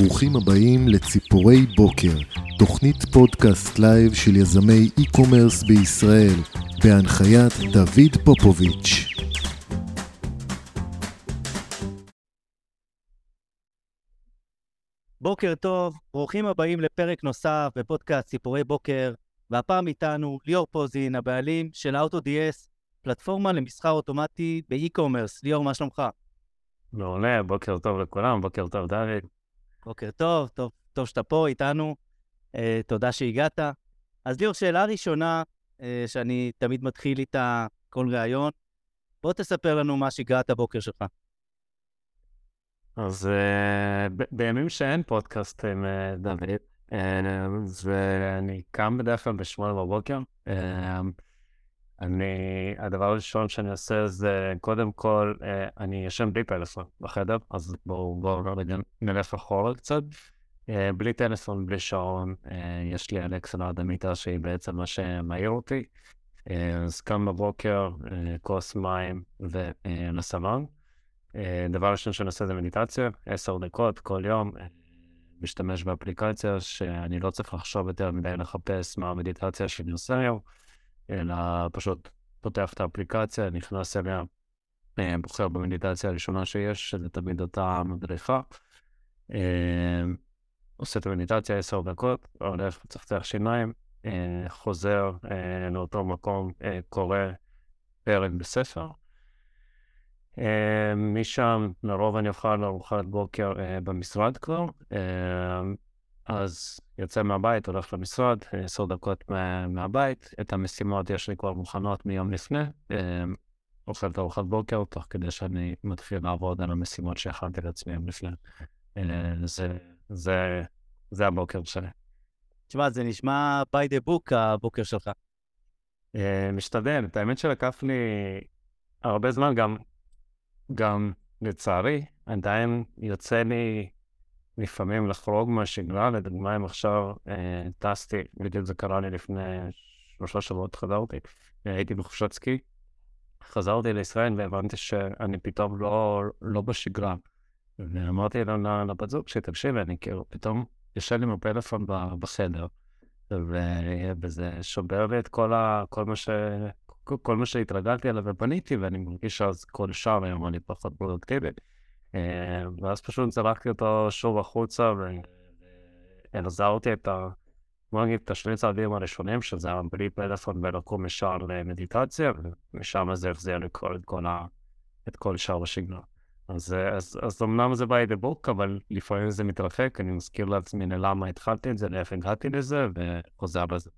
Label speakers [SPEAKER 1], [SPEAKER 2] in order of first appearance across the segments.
[SPEAKER 1] ברוכים הבאים לציפורי בוקר, תוכנית פודקאסט לייב של יזמי e-commerce בישראל, בהנחיית דוד פופוביץ'.
[SPEAKER 2] בוקר טוב, ברוכים הבאים לפרק נוסף בפודקאסט ציפורי בוקר, והפעם איתנו ליאור פוזין, הבעלים של AutoDS, פלטפורמה למסחר אוטומטי ב e-commerce. ליאור, מה שלומך?
[SPEAKER 3] מעולה, בוקר טוב לכולם, בוקר טוב דוד.
[SPEAKER 2] בוקר טוב, טוב, טוב שאתה פה איתנו, אה, תודה שהגעת. אז ליאור, שאלה ראשונה, אה, שאני תמיד מתחיל איתה כל ראיון, בוא תספר לנו מה שגרת הבוקר שלך.
[SPEAKER 3] אז אה, ב- בימים שאין פודקאסט עם אה, דוד, אה, ואני קם בדרך כלל בשמונה בבוקר, אה, אני, הדבר הראשון שאני עושה זה, קודם כל, אה, אני ישן בלי פלאפון בחדר, אז בואו בוא רגע נלך אחורה קצת. אה, בלי טלפון, בלי שעון, אה, יש לי אלכסה ליד המיטה שהיא בעצם מה שמעיר אותי. אז קם בבוקר, כוס מים. אה, דבר ראשון שאני עושה זה מדיטציה, עשר דקות כל יום. משתמש באפליקציה שאני לא צריך לחשוב יותר מדי לחפש מה המדיטציה שאני עושה היום, אלא פשוט פותח את האפליקציה, נכנס אליה, אה, בוחר במדיטציה הראשונה שיש, שזה תמיד אותה מדריכה. אה, עושה את המדיטציה עשר דקות, הולך לצחצח שיניים, אה, חוזר לאותו מקום, קורא פרק בספר. משם לרוב אני אוכל ארוחת בוקר במשרד כבר, אז יוצא מהבית, הולך למשרד, עשר דקות מה, מהבית, את המשימות יש לי כבר מוכנות מיום לפני, אה, אוכל את ארוחת בוקר, תוך כדי שאני מתחיל לעבוד על המשימות שהכנתי לעצמי יום לפני. אה, זה, זה, זה הבוקר שלי.
[SPEAKER 2] תשמע, זה נשמע by the book הבוקר שלך.
[SPEAKER 3] אה, משתדל, את האמת שלקח לי הרבה זמן, גם, גם לצערי, עדיין יוצא לי לפעמים לחרוג מהשגרה, לדוגמה אם עכשיו אה, טסתי, בדיוק זה קרה לי לפני שלושה שבועות חזרתי, הייתי בחופשת סקי, חזרתי לישראל והבנתי שאני פתאום לא, לא בשגרה. ואמרתי לבת זוג שלי, תקשיבי, אני כאילו פתאום יושב עם הפלאפון בחדר, וזה שובר לי את כל, ה- כל מה ש... כל- מה שהתרגלתי אליו ובניתי, ואני מרגיש שאז כל שער היום אני פחות פרודוקטיבי. אה, ואז פשוט זרקתי אותו שוב החוצה, והחזרתי את ה... בוא נגיד, את השני צעדים הראשונים, שזה היה בלי פלאפון ולקום ישר למדיטציה, ומשם זה החזיר לי את כל, ה... את כל שאר השגרה. אז, אז, אז אמנם זה by the book, אבל לפעמים זה מתרחק, אני מזכיר לעצמי למה התחלתי את זה, לאיך הגעתי לזה, וחוזר לזה.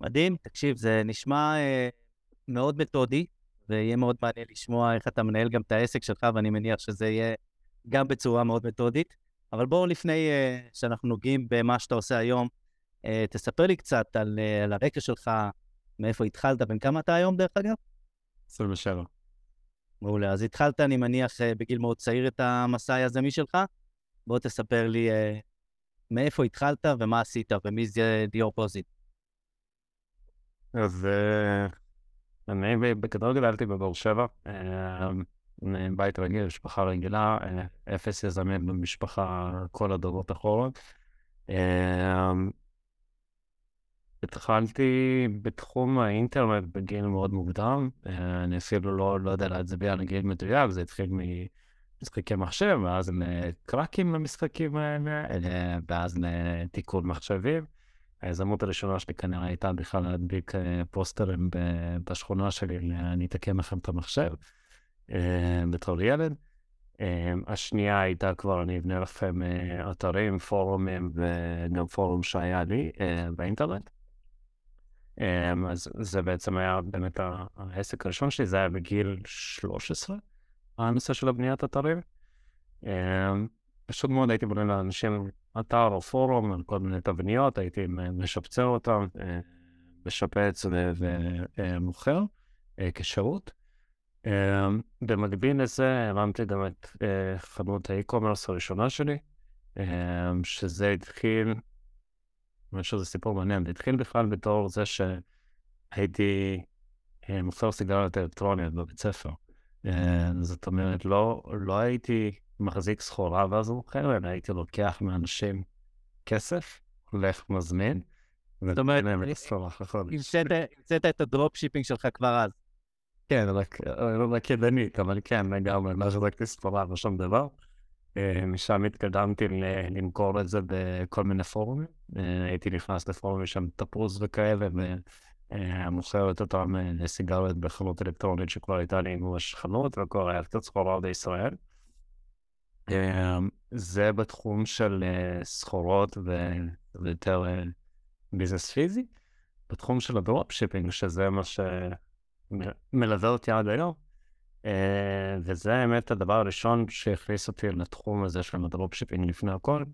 [SPEAKER 2] מדהים, תקשיב, זה נשמע אה, מאוד מתודי, ויהיה מאוד מעניין לשמוע איך אתה מנהל גם את העסק שלך, ואני מניח שזה יהיה גם בצורה מאוד מתודית. אבל בואו לפני אה, שאנחנו נוגעים במה שאתה עושה היום, אה, תספר לי קצת על, אה, על הרקע שלך, מאיפה התחלת, בן כמה אתה היום דרך אגב?
[SPEAKER 3] 27.
[SPEAKER 2] מעולה. אז התחלת, אני מניח, אה, בגיל מאוד צעיר את המסע היזמי שלך. בוא תספר לי אה, מאיפה התחלת ומה עשית, ומי זה ליאור פוזיט.
[SPEAKER 3] אז אה, אני ב- בגדול גדלתי בבאר שבע, אה, בית רגיל, משפחה רגילה, אה, אפס יזמים במשפחה כל הדורות אחרות. אה, התחלתי בתחום האינטרנט בגיל מאוד מוקדם, אני אפילו לא, לא יודע להצביע על גיל מדויק, זה התחיל ממשחקי מחשב, ואז לקראקים למשחקים האלה, ואז לתיקון מחשבים. היזמות הראשונה שלי כנראה הייתה בכלל להדביק אה, פוסטרים בשכונה שלי, אני אתקן לכם את המחשב, אה, בתור ילד. אה, השנייה הייתה כבר, אני אבנה לכם אתרים, פורומים, וגם פורום שהיה לי באינטרנט. אז זה בעצם היה באמת העסק הראשון שלי, זה היה בגיל 13, הנושא של הבניית אתרים. פשוט מאוד הייתי בונה לאנשים אתר או פורום על כל מיני תבניות, הייתי משפצר אותם, אה, משפץ ומוכר אה, כשירות. אה, במקביל לזה הרמתי גם את חנות האי-קומרס הראשונה שלי, שזה התחיל, אני חושב שזה סיפור מעניין, זה התחיל בכלל בתור זה שהייתי מוכר סיגריות אלקטרוניות בבית ספר. זאת אומרת, לא, לא הייתי מחזיק סחורה ואז הוא מוכר, אלא הייתי לוקח מאנשים כסף, הולך מזמין,
[SPEAKER 2] זאת אומרת,
[SPEAKER 3] ונותן להם את הסחורה אחרי חודש.
[SPEAKER 2] המצאת את ה dropshipping שלך כבר אז.
[SPEAKER 3] כן, רק לא רק ידנית, אבל כן, לגמרי, לא החזקתי סחורה ושום דבר. אה, משם התקדמתי למכור את זה בכל מיני פורומים. אה, הייתי נכנס לפורומים שם תפוז וכאלה, ומוכרת אותם אה, לסיגריות בחנות אלקטרונית שכבר הייתה לי ממש חנות, וכבר היה קצת סחורה בישראל. אה, זה בתחום של אה, סחורות ויותר אה, business פיזי. בתחום של ה drop shipping, שזה מה שמלווה אותי עד היום. אה, וזה האמת הדבר הראשון שהכניס אותי לתחום הזה של ה drop shipping לפני הכל.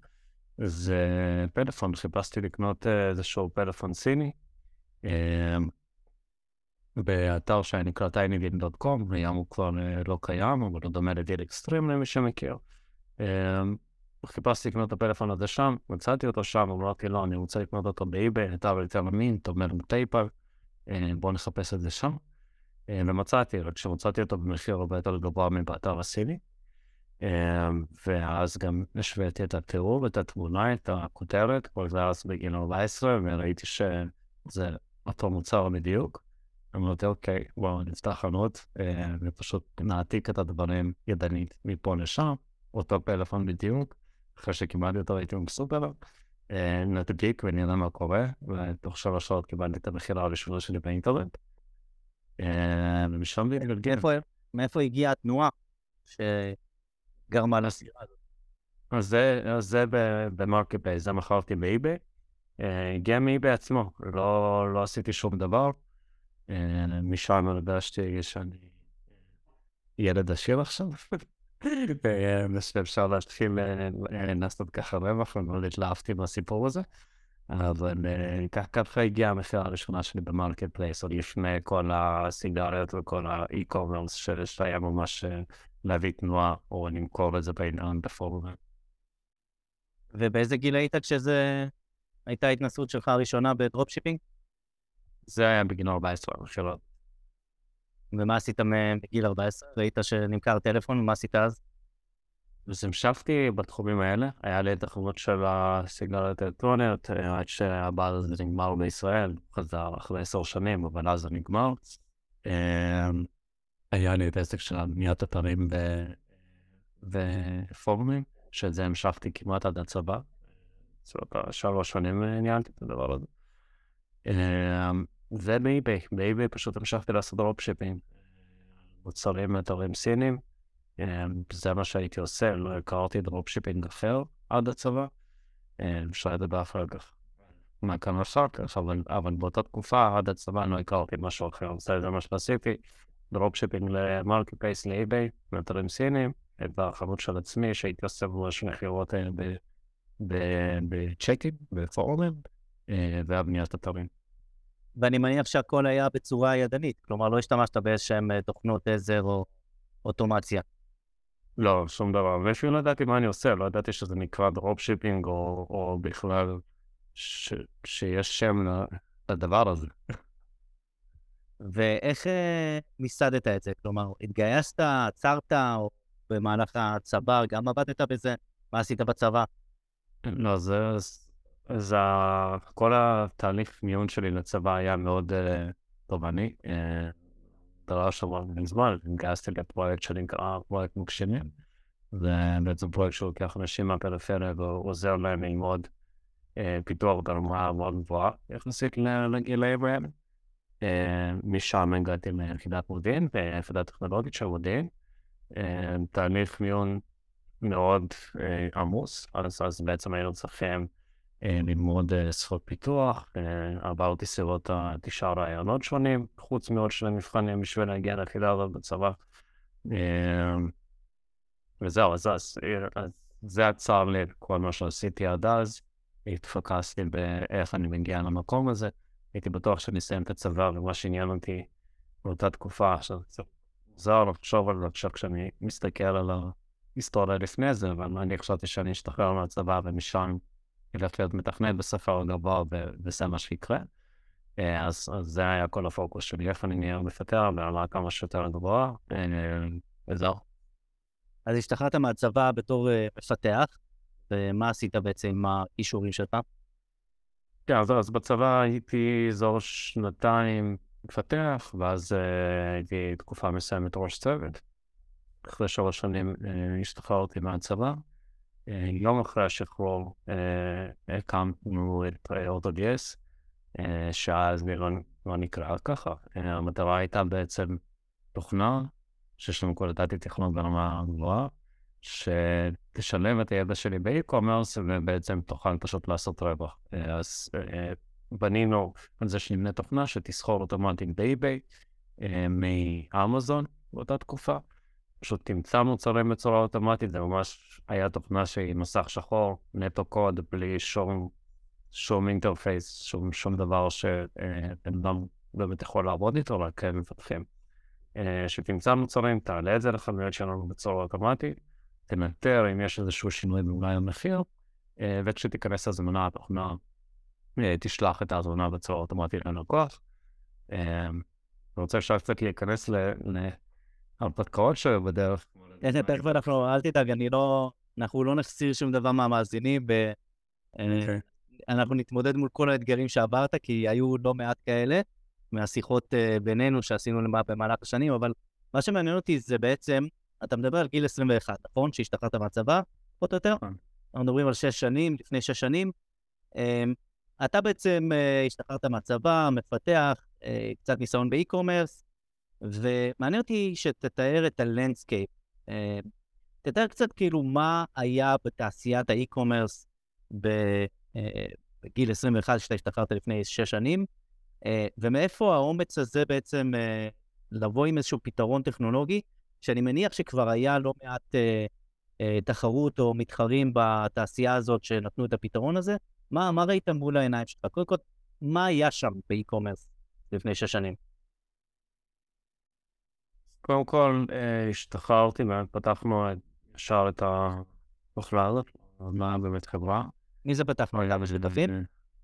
[SPEAKER 3] זה פלאפון, חיפשתי לקנות איזשהו פלאפון סיני. אה, באתר שנקרא tinydeal.com, היום הוא כבר לא קיים, אבל הוא דומה לדיל אקסטרים למי שמכיר. אה, חיפשתי לקנות את הפלאפון הזה שם, מצאתי אותו שם, אמרתי לא, אני רוצה לקנות אותו באיביי, אתה יותר אמין, תומר בפייפל, אה, בוא נחפש את זה שם. אה, ומצאתי, רק שמצאתי אותו במחיר הרבה יותר גבוה מבאתר הסיני. אה, ואז גם השוויתי את התיאור, את התמונה, את הכותרת, כל זה אז בגיל 14, וראיתי שזה אותו מוצר בדיוק. אמרתי, אוקיי, בואו נפתח חנות, ופשוט נעתיק את הדברים ידנית מפה לשם, אותו פלאפון בדיוק. אחרי שקיבלתי אותו הייתי מבסוט עליו. נדביק ונראה מה קורה, ותוך שלוש שעות קיבלתי את המכירה הראשונה שלי באינטרנט. אה, ומשם להתגלגל.
[SPEAKER 2] איפה, מאיפה הגיעה התנועה שגרמה לסגירה הזאת?
[SPEAKER 3] אז זה, זה ב marketplace, זה מכרתי ב eBay. אה, הגיע מ eBay עצמו, לא, לא עשיתי שום דבר. אה, משם הרגשתי שאני ילד עשיר עכשיו. ושאפשר להתחיל אה, אה, לעשות ככה רווח, ומאוד התלהבתי מהסיפור הזה. אבל אה, ככה הגיעה המכירה הראשונה שלי ב marketplace, עוד לפני כל הסיגריות וכל ה e-commerce שהיה ממש להביא תנועה או למכור את זה בעניין בפורום.
[SPEAKER 2] ובאיזה גיל היית כשזה הייתה ההתנסות שלך הראשונה ב drop shipping?
[SPEAKER 3] זה היה בגיל 14 המכירות.
[SPEAKER 2] ומה עשית בגיל 14? ראית שנמכר טלפון, ומה עשית אז?
[SPEAKER 3] אז המשכתי בתחומים האלה, היה לי את החברות של הסיגריות האלקטרוניות, אה, עד שה bubble הזה נגמר בישראל, חזר אחרי עשר שנים, אבל אז זה נגמר. אה, היה לי את העסק של בניית אתרים ופורומים, שאת זה המשכתי כמעט עד הצבא. זאת אומרת, שלוש שנים אה, ניהלתי את הדבר הזה. אה, וב eBay, ב eBay פשוט המשכתי לעשות dropshipping. מוצרים מאתרים סינים. אה, זה מה שהייתי עושה, לא הכרתי dropshipping אחר עד הצבא. אה, אפשר לדבר אחר כך. מה כאן אחר כך, אבל, אבל באותה תקופה עד הצבא לא הכרתי משהו אחר, זה זה מה שעשיתי. dropshipping ל marketplace ל eBay, מאתרים סינים, את החנות של עצמי שהייתי עושה ממש מכירות אה, בצ'קים, בפורומים, אה, והבניית אתרים.
[SPEAKER 2] ואני מניח שהכל היה בצורה ידנית, כלומר לא השתמשת באיזשהם אה, תוכנות עזר או אוטומציה.
[SPEAKER 3] לא, שום דבר. ואפילו לא ידעתי מה אני עושה, לא ידעתי שזה נקרא dropshipping, או, או בכלל ש, שיש שם לדבר הזה.
[SPEAKER 2] ואיך אה, מיסדת את זה? כלומר, התגייסת, עצרת, או במהלך הצבא גם עבדת בזה? מה עשית בצבא?
[SPEAKER 3] לא, זה... ה- כל התהליך מיון שלי לצבא היה מאוד uh, תובעני. Uh, דרש המון זמן, התגייסתי לפרויקט שנקרא פרויקט מוקשנים. זה בעצם פרויקט שלוקח אנשים מהפריפריה ועוזר להם ללמוד uh, פיתוח ברמה מאוד גבוהה יחסית לגילאים האלה. משם הגעתי ליחידת מודיעין, ויחידה טכנולוגית של מודיעין. תהליך מיון מאוד עמוס, אז, אז בעצם היינו צריכים אה, ללמוד אה, שפות פיתוח, אה, עברתי סביבות התשעה רעיונות שונים, חוץ מעוד שני מבחנים בשביל להגיע ליחידה הזאת בצבא. אה, וזהו, אז, אה, זה עצר לי כל מה שעשיתי עד אז, התפקסתי באיך אני מגיע למקום הזה, הייתי בטוח שאני אסיים את הצבא, ומה שעניין אותי באותה תקופה, עכשיו קצת מוזר לחשוב על זה עכשיו כשאני מסתכל על ההיסטוריה לפני זה, אבל אני חשבתי שאני אשתחרר מהצבא ומשם ילך להיות מתכנת בספר הגבוה וזה מה שיקרה. אה, אז, אז זה היה כל הפוקוס שלי, איך אני נהיה מפטר ברמה כמה שיותר גבוהה, אה, וזהו.
[SPEAKER 2] אז השתחררת מהצבא בתור uh, מפתח, ומה עשית בעצם עם האישורים שלך?
[SPEAKER 3] כן, אז, אז בצבא הייתי אזור שנתיים מפתח, ואז הייתי תקופה מסוימת ראש צוות. אחרי שלוש שנים השתחררתי מהצבא. Uh, יום אחרי השחרור uh, הקמנו את אורטודיאס, uh, שאז לא, לא נקרא ככה. המטרה הייתה בעצם תוכנה שיש לנו קודדתי תכנון ברמה גבוהה, שתשלם את הידע שלי באי-קומרס ובעצם תוכל פשוט לעשות רווח. אז בנינו על זה שנבנה תוכנה שתסחור אוטומטית ב eBay מ Amazon באותה תקופה. פשוט תמצא מוצרים בצורה אוטומטית, זה ממש היה תוכנה שהיא מסך שחור, נטו קוד, בלי שום, שום interface, שום, שום דבר שבן אדם באמת יכול לעבוד איתו, רק מפתחים. שתמצא מוצרים, תעלה את זה לחנויות שלנו בצורה אוטומטית, תנטר אם יש איזשהו שינוי באולי המחיר, וכשתיכנס הזמנה, התוכנה תשלח את ההזמנה בצורה אוטומטית ללקוח. אני רוצה אפשר קצת להיכנס להרפתקאות שלו בדרך.
[SPEAKER 2] תכף אנחנו, אל תדאג, אני לא, אנחנו לא נחסיר שום דבר מהמאזינים, ואנחנו נתמודד מול כל האתגרים שעברת, כי היו לא מעט כאלה. מהשיחות uh, בינינו שעשינו במהלך השנים, אבל מה שמעניין אותי זה בעצם, אתה מדבר על גיל 21, נכון? שהשתחררת מהצבא, פחות או יותר?
[SPEAKER 3] נכון.
[SPEAKER 2] אנחנו מדברים על שש שנים, לפני שש שנים. אמ, אתה בעצם אה, השתחררת מהצבא, מפתח, קצת ניסיון ב e-commerce, ומעניין אותי שתתאר את ה landscape. אה, תתאר קצת כאילו מה היה בתעשיית ה e-commerce בגיל 21, שאתה השתחררת לפני שש שנים, אה, ומאיפה האומץ הזה בעצם אה, לבוא עם איזשהו פתרון טכנולוגי, שאני מניח שכבר היה לא מעט אה, תחרות או מתחרים בתעשייה הזאת שנתנו את הפתרון הזה. מה, מה ראית מול העיניים שלך? קודם כל, מה היה שם באי-קומרס לפני שש שנים?
[SPEAKER 3] קודם כל, השתחררתי ופתחנו ישר את התוכלה הזאת, מה באמת חברה.
[SPEAKER 2] מי זה פתחנו? היה בשביל דוד?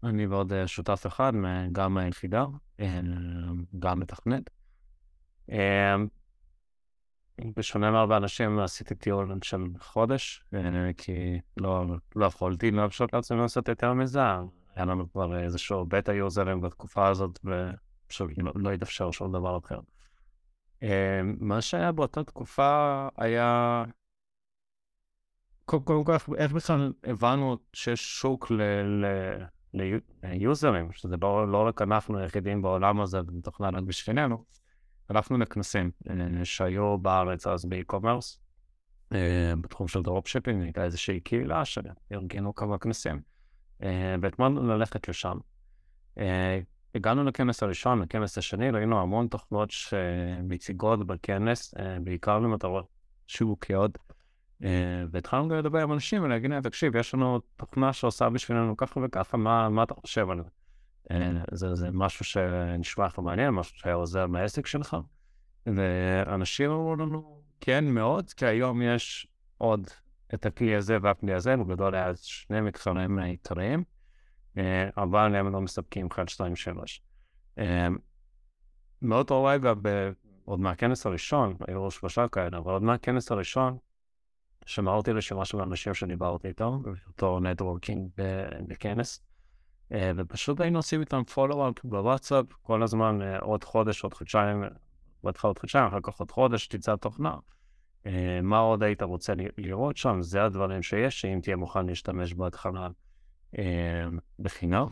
[SPEAKER 3] אני ועוד אה, שותף אחד, גם מהיחידה, אה, גם מתכנת. אה, בשונה מהרבה אנשים, עשיתי טיול של חודש, כי לא, לא יכולתי להרשות לעצמי לעשות יותר מזה. היה לנו כבר איזשהו בטה יוזרים בתקופה הזאת, ופשוט לא, לא התאפשר שום דבר אחר. מה שהיה באותה תקופה היה... קודם כל, איך בכלל הבנו שיש שוק. ליוזרים, שזה לא, לא רק אנחנו היחידים בעולם הזה, מתוכנן רק בשבילנו, הלכנו לכנסים אה, שהיו בארץ אז ב e-commerce, אה, בתחום של dropshipping, הייתה איזושהי קהילה שארגנו כמה כנסים, אה, והתמדנו ללכת לשם. הגענו לכנס הראשון, לכנס השני, ראינו המון תוכנות שמציגות בכנס, בעיקר למטרות שיווקיות. אה, והתחלנו לדבר עם אנשים ולהגיד להם, תקשיב, יש לנו תוכנה שעושה בשבילנו ככה וככה, מה, מה אתה חושב על זה? אה, זה, זה משהו שנשמע לך מעניין, משהו שהיה עוזר מהעסק שלך. ואנשים אמרו לנו, כן מאוד, כי היום יש עוד את הכלי הזה והכלי הזה, בגדול היה שני מקצועים עיקריים, אה, אבל הם לא מספקים 1, 2, 3. מאותו רגע, עוד מהכנס הראשון, היו שלושה כאלה, אבל עוד מהכנס הראשון, שמרתי רשימה של אנשים שדיברתי איתם, בתור נטוורקינג בכנס, אה, ופשוט היינו עושים איתם פולו-אפ בוואטסאפ, כל הזמן אה, עוד חודש, עוד חודשיים, בהתחלה עוד חודשיים, אחר כך עוד חודש, תצא תוכנה. אה, מה עוד היית רוצה לראות שם? זה הדברים שיש, שאם תהיה מוכן להשתמש בהתחלה בחינם.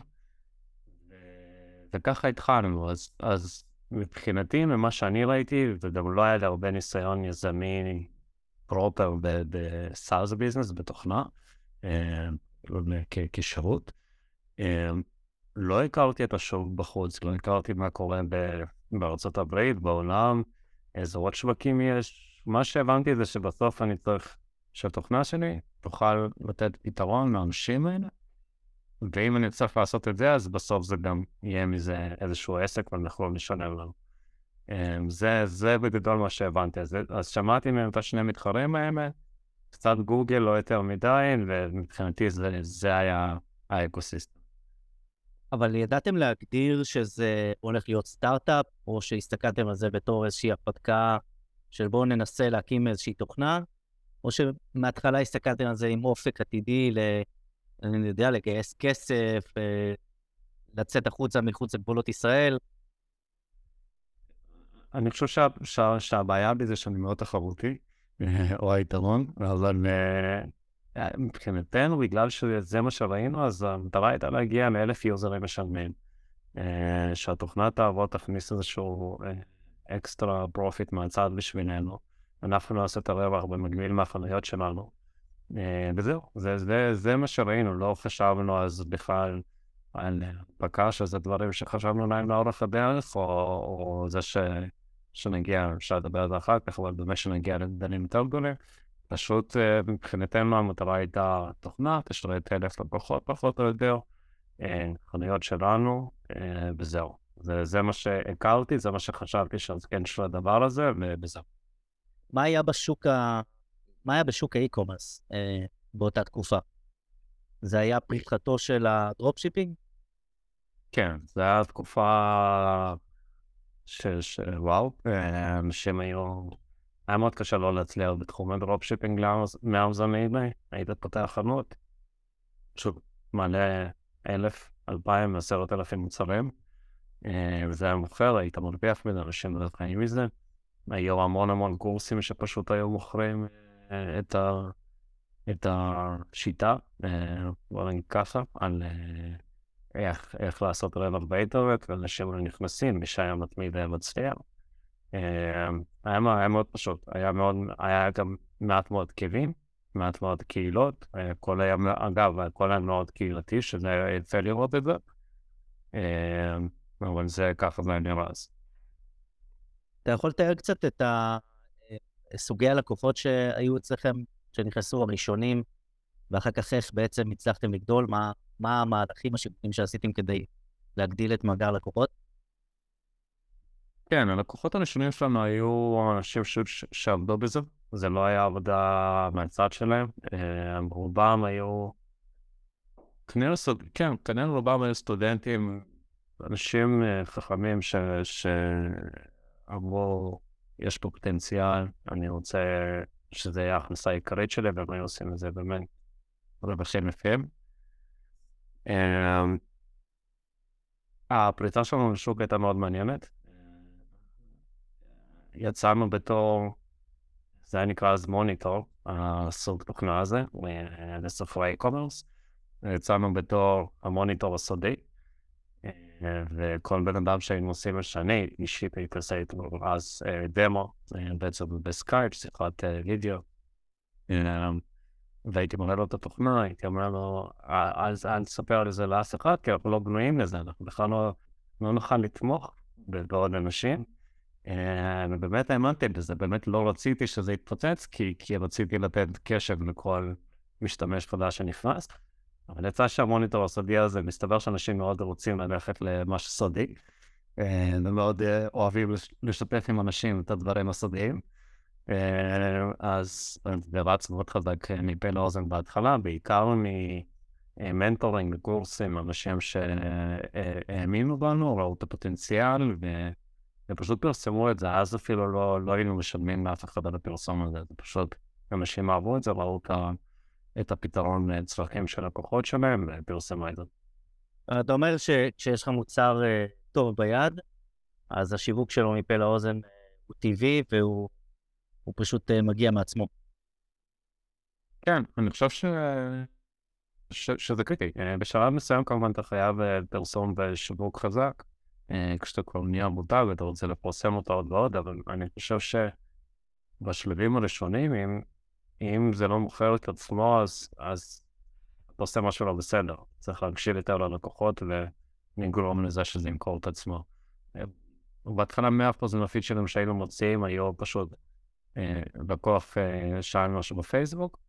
[SPEAKER 3] וככה התחלנו, אז, אז מבחינתי, ממה שאני ראיתי, וגם לא היה לי הרבה ניסיון יזמי פרופר בסארס ביזנס, בתוכנה, אה, כשירות. אה, לא הכרתי את השוק בחוץ, לא הכרתי מה קורה בארצות הברית, בעולם, איזה עוד שווקים יש. מה שהבנתי זה שבסוף אני צריך שהתוכנה שלי תוכל לתת פתרון לאנשים האלה, ואם אני צריך לעשות את זה, אז בסוף זה גם יהיה מזה איזשהו עסק ואנחנו יכולים לשלם לנו. אמ, זה, זה בגדול מה שהבנתי. אז, אז שמעתי מהם את השני מתחרים האלה, קצת גוגל, לא יותר מדי, ומבחינתי זה, זה היה האקוסיסטם.
[SPEAKER 2] אבל ידעתם להגדיר שזה הולך להיות סטארט-אפ, או שהסתכלתם על זה בתור איזושהי הרפתקה של בואו ננסה להקים איזושהי תוכנה, או שמההתחלה הסתכלתם על זה עם אופק עתידי. אני יודע, לגייס כסף, אה, לצאת החוצה מחוץ לגבולות ישראל?
[SPEAKER 3] אני חושב שה, שה, שהבעיה בזה שאני מאוד תחרותי, או היתרון, אבל אה, מבחינתנו, בגלל שזה מה שראינו, אז המטרה הייתה להגיע לאלף יוזרים משלמים. שהתוכנה תעבוד, תכניס איזשהו extra profit מהצד בשבילנו. אנחנו נעשה את הרווח במקביל מהחנויות שלנו. אה, וזהו, זה, זה, זה מה שראינו, לא חשבנו אז בכלל על הנפקה, שזה דברים שחשבנו להם לאורך הדרך, או, או זה ש... שנגיע, אפשר לדבר על זה אחר כך, אבל באמת שנגיע לדנים יותר גדולים. פשוט אה, מבחינתנו המטרה הייתה תוכנה, תשרת אלף לקוחות פחות או יותר, אה, חנויות שלנו, אה, וזהו. זה, זה מה שהכרתי, זה מה שחשבתי כן של הדבר הזה, וזהו.
[SPEAKER 2] מה היה בשוק ה... מה היה בשוק ה e-commerce אה, באותה תקופה? זה היה פריחתו של ה dropshipping?
[SPEAKER 3] כן, זו הייתה תקופה שוואו, אנשים היו... היה מאוד קשה לא להצליח בתחום ה dropshipping מ Amazon eBay, היית פותח חנות, פשוט מלא אלף, אלפיים, עשרת אלפים מוצרים, אה, וזה היה מוכר, היית מרוויח מזה, אנשים לא חיים מזה. היו המון המון קורסים שפשוט היו מוכרים אה, את, ה, את השיטה, אה, בוא נגיד ככה, על איך, איך לעשות רווח באינטרנט, ואנשים נכנסים, שהיה מתמיד מצליח. היה, היה מאוד פשוט, היה מאוד, היה גם מעט מאוד כלים, מעט מאוד קהילות, הכל היה, אגב, הכל היה מאוד קהילתי, שזה היה יפה לראות את זה. אבל זה ככה זה נראה אז.
[SPEAKER 2] אתה יכול לתאר קצת את סוגי הלקוחות שהיו אצלכם, שנכנסו הראשונים, ואחר כך איך בעצם הצלחתם לגדול, מה, מה המהלכים השיפוטיים שעשיתם כדי להגדיל את מאגר לקוחות?
[SPEAKER 3] כן, הלקוחות הראשונים שלנו היו אנשים. שעבדו בזה, זה לא היה עבודה מהצד שלהם, אה, רובם היו... כנראה, כן, כנראה רובם היו סטודנטים, אנשים אה, חכמים ש... שאמרו, יש פה פוטנציאל, אני רוצה שזה יהיה ההכנסה העיקרית שלי, והם היו עושים את זה באמת רווחים יפים. אמ, הפריצה שלנו לשוק הייתה מאוד מעניינת. יצאנו בתור, זה היה נקרא אז מוניטור, הסוג תוכנה הזה, לסוחרי e-commerce. יצאנו בתור המוניטור הסודי, וכל בן אדם שהיינו עושים לשני, אישית הייתי עושה איתו אז דמו, בעצם בסקייפ, שיחת וידאו. והייתי מראה לו את התוכנה, הייתי אומר לו, אז אל תספר על זה לאף אחד, כי אנחנו לא בנויים לזה, אנחנו בכלל לא, לא נוכל לתמוך בעוד אנשים. אה, ובאמת האמנתי בזה, באמת לא רציתי שזה יתפוצץ, כי, כי רציתי לתת קשב לכל משתמש חדש שנכנס. אבל יצא שהמוניטור הסודי הזה, מסתבר שאנשים מאוד רוצים ללכת למשהו סודי, אה, ומאוד אה, אוהבים לשתף עם אנשים את הדברים הסודיים. אה, אז זה רץ מאוד חזק מפה לאוזן בהתחלה, בעיקר ממנטורינג וקורסים, אנשים שהאמינו בנו, ראו את הפוטנציאל, ופשוט פרסמו את זה, אז אפילו לא, לא היינו משלמים לאף אחד על הפרסום הזה, זה פשוט, אנשים אהבו את זה, ראו את, את הפתרון לצרכים של לקוחות שלהם, ופרסמו את זה.
[SPEAKER 2] אתה אומר שכשיש לך מוצר טוב ביד, אז השיווק שלו מפה לאוזן הוא טבעי והוא הוא פשוט מגיע מעצמו.
[SPEAKER 3] כן, אני חושב ש... ש... שזה קריטי. בשלב מסוים כמובן אתה חייב פרסום ושיווק חזק, כשאתה כבר נהיה מותג ואתה רוצה לפרסם אותו עוד ועוד, אבל אני חושב שבשלבים הראשונים, אם, אם זה לא מוכר את עצמו, אז, אז אתה עושה משהו לא בסדר. צריך להקשיב יותר ללקוחות ולגרום לזה שזה ימכור את עצמו. בהתחלה 100% מהפיצ'רים שהיינו מוציאים היו פשוט לקוח אה, שאל משהו בפייסבוק,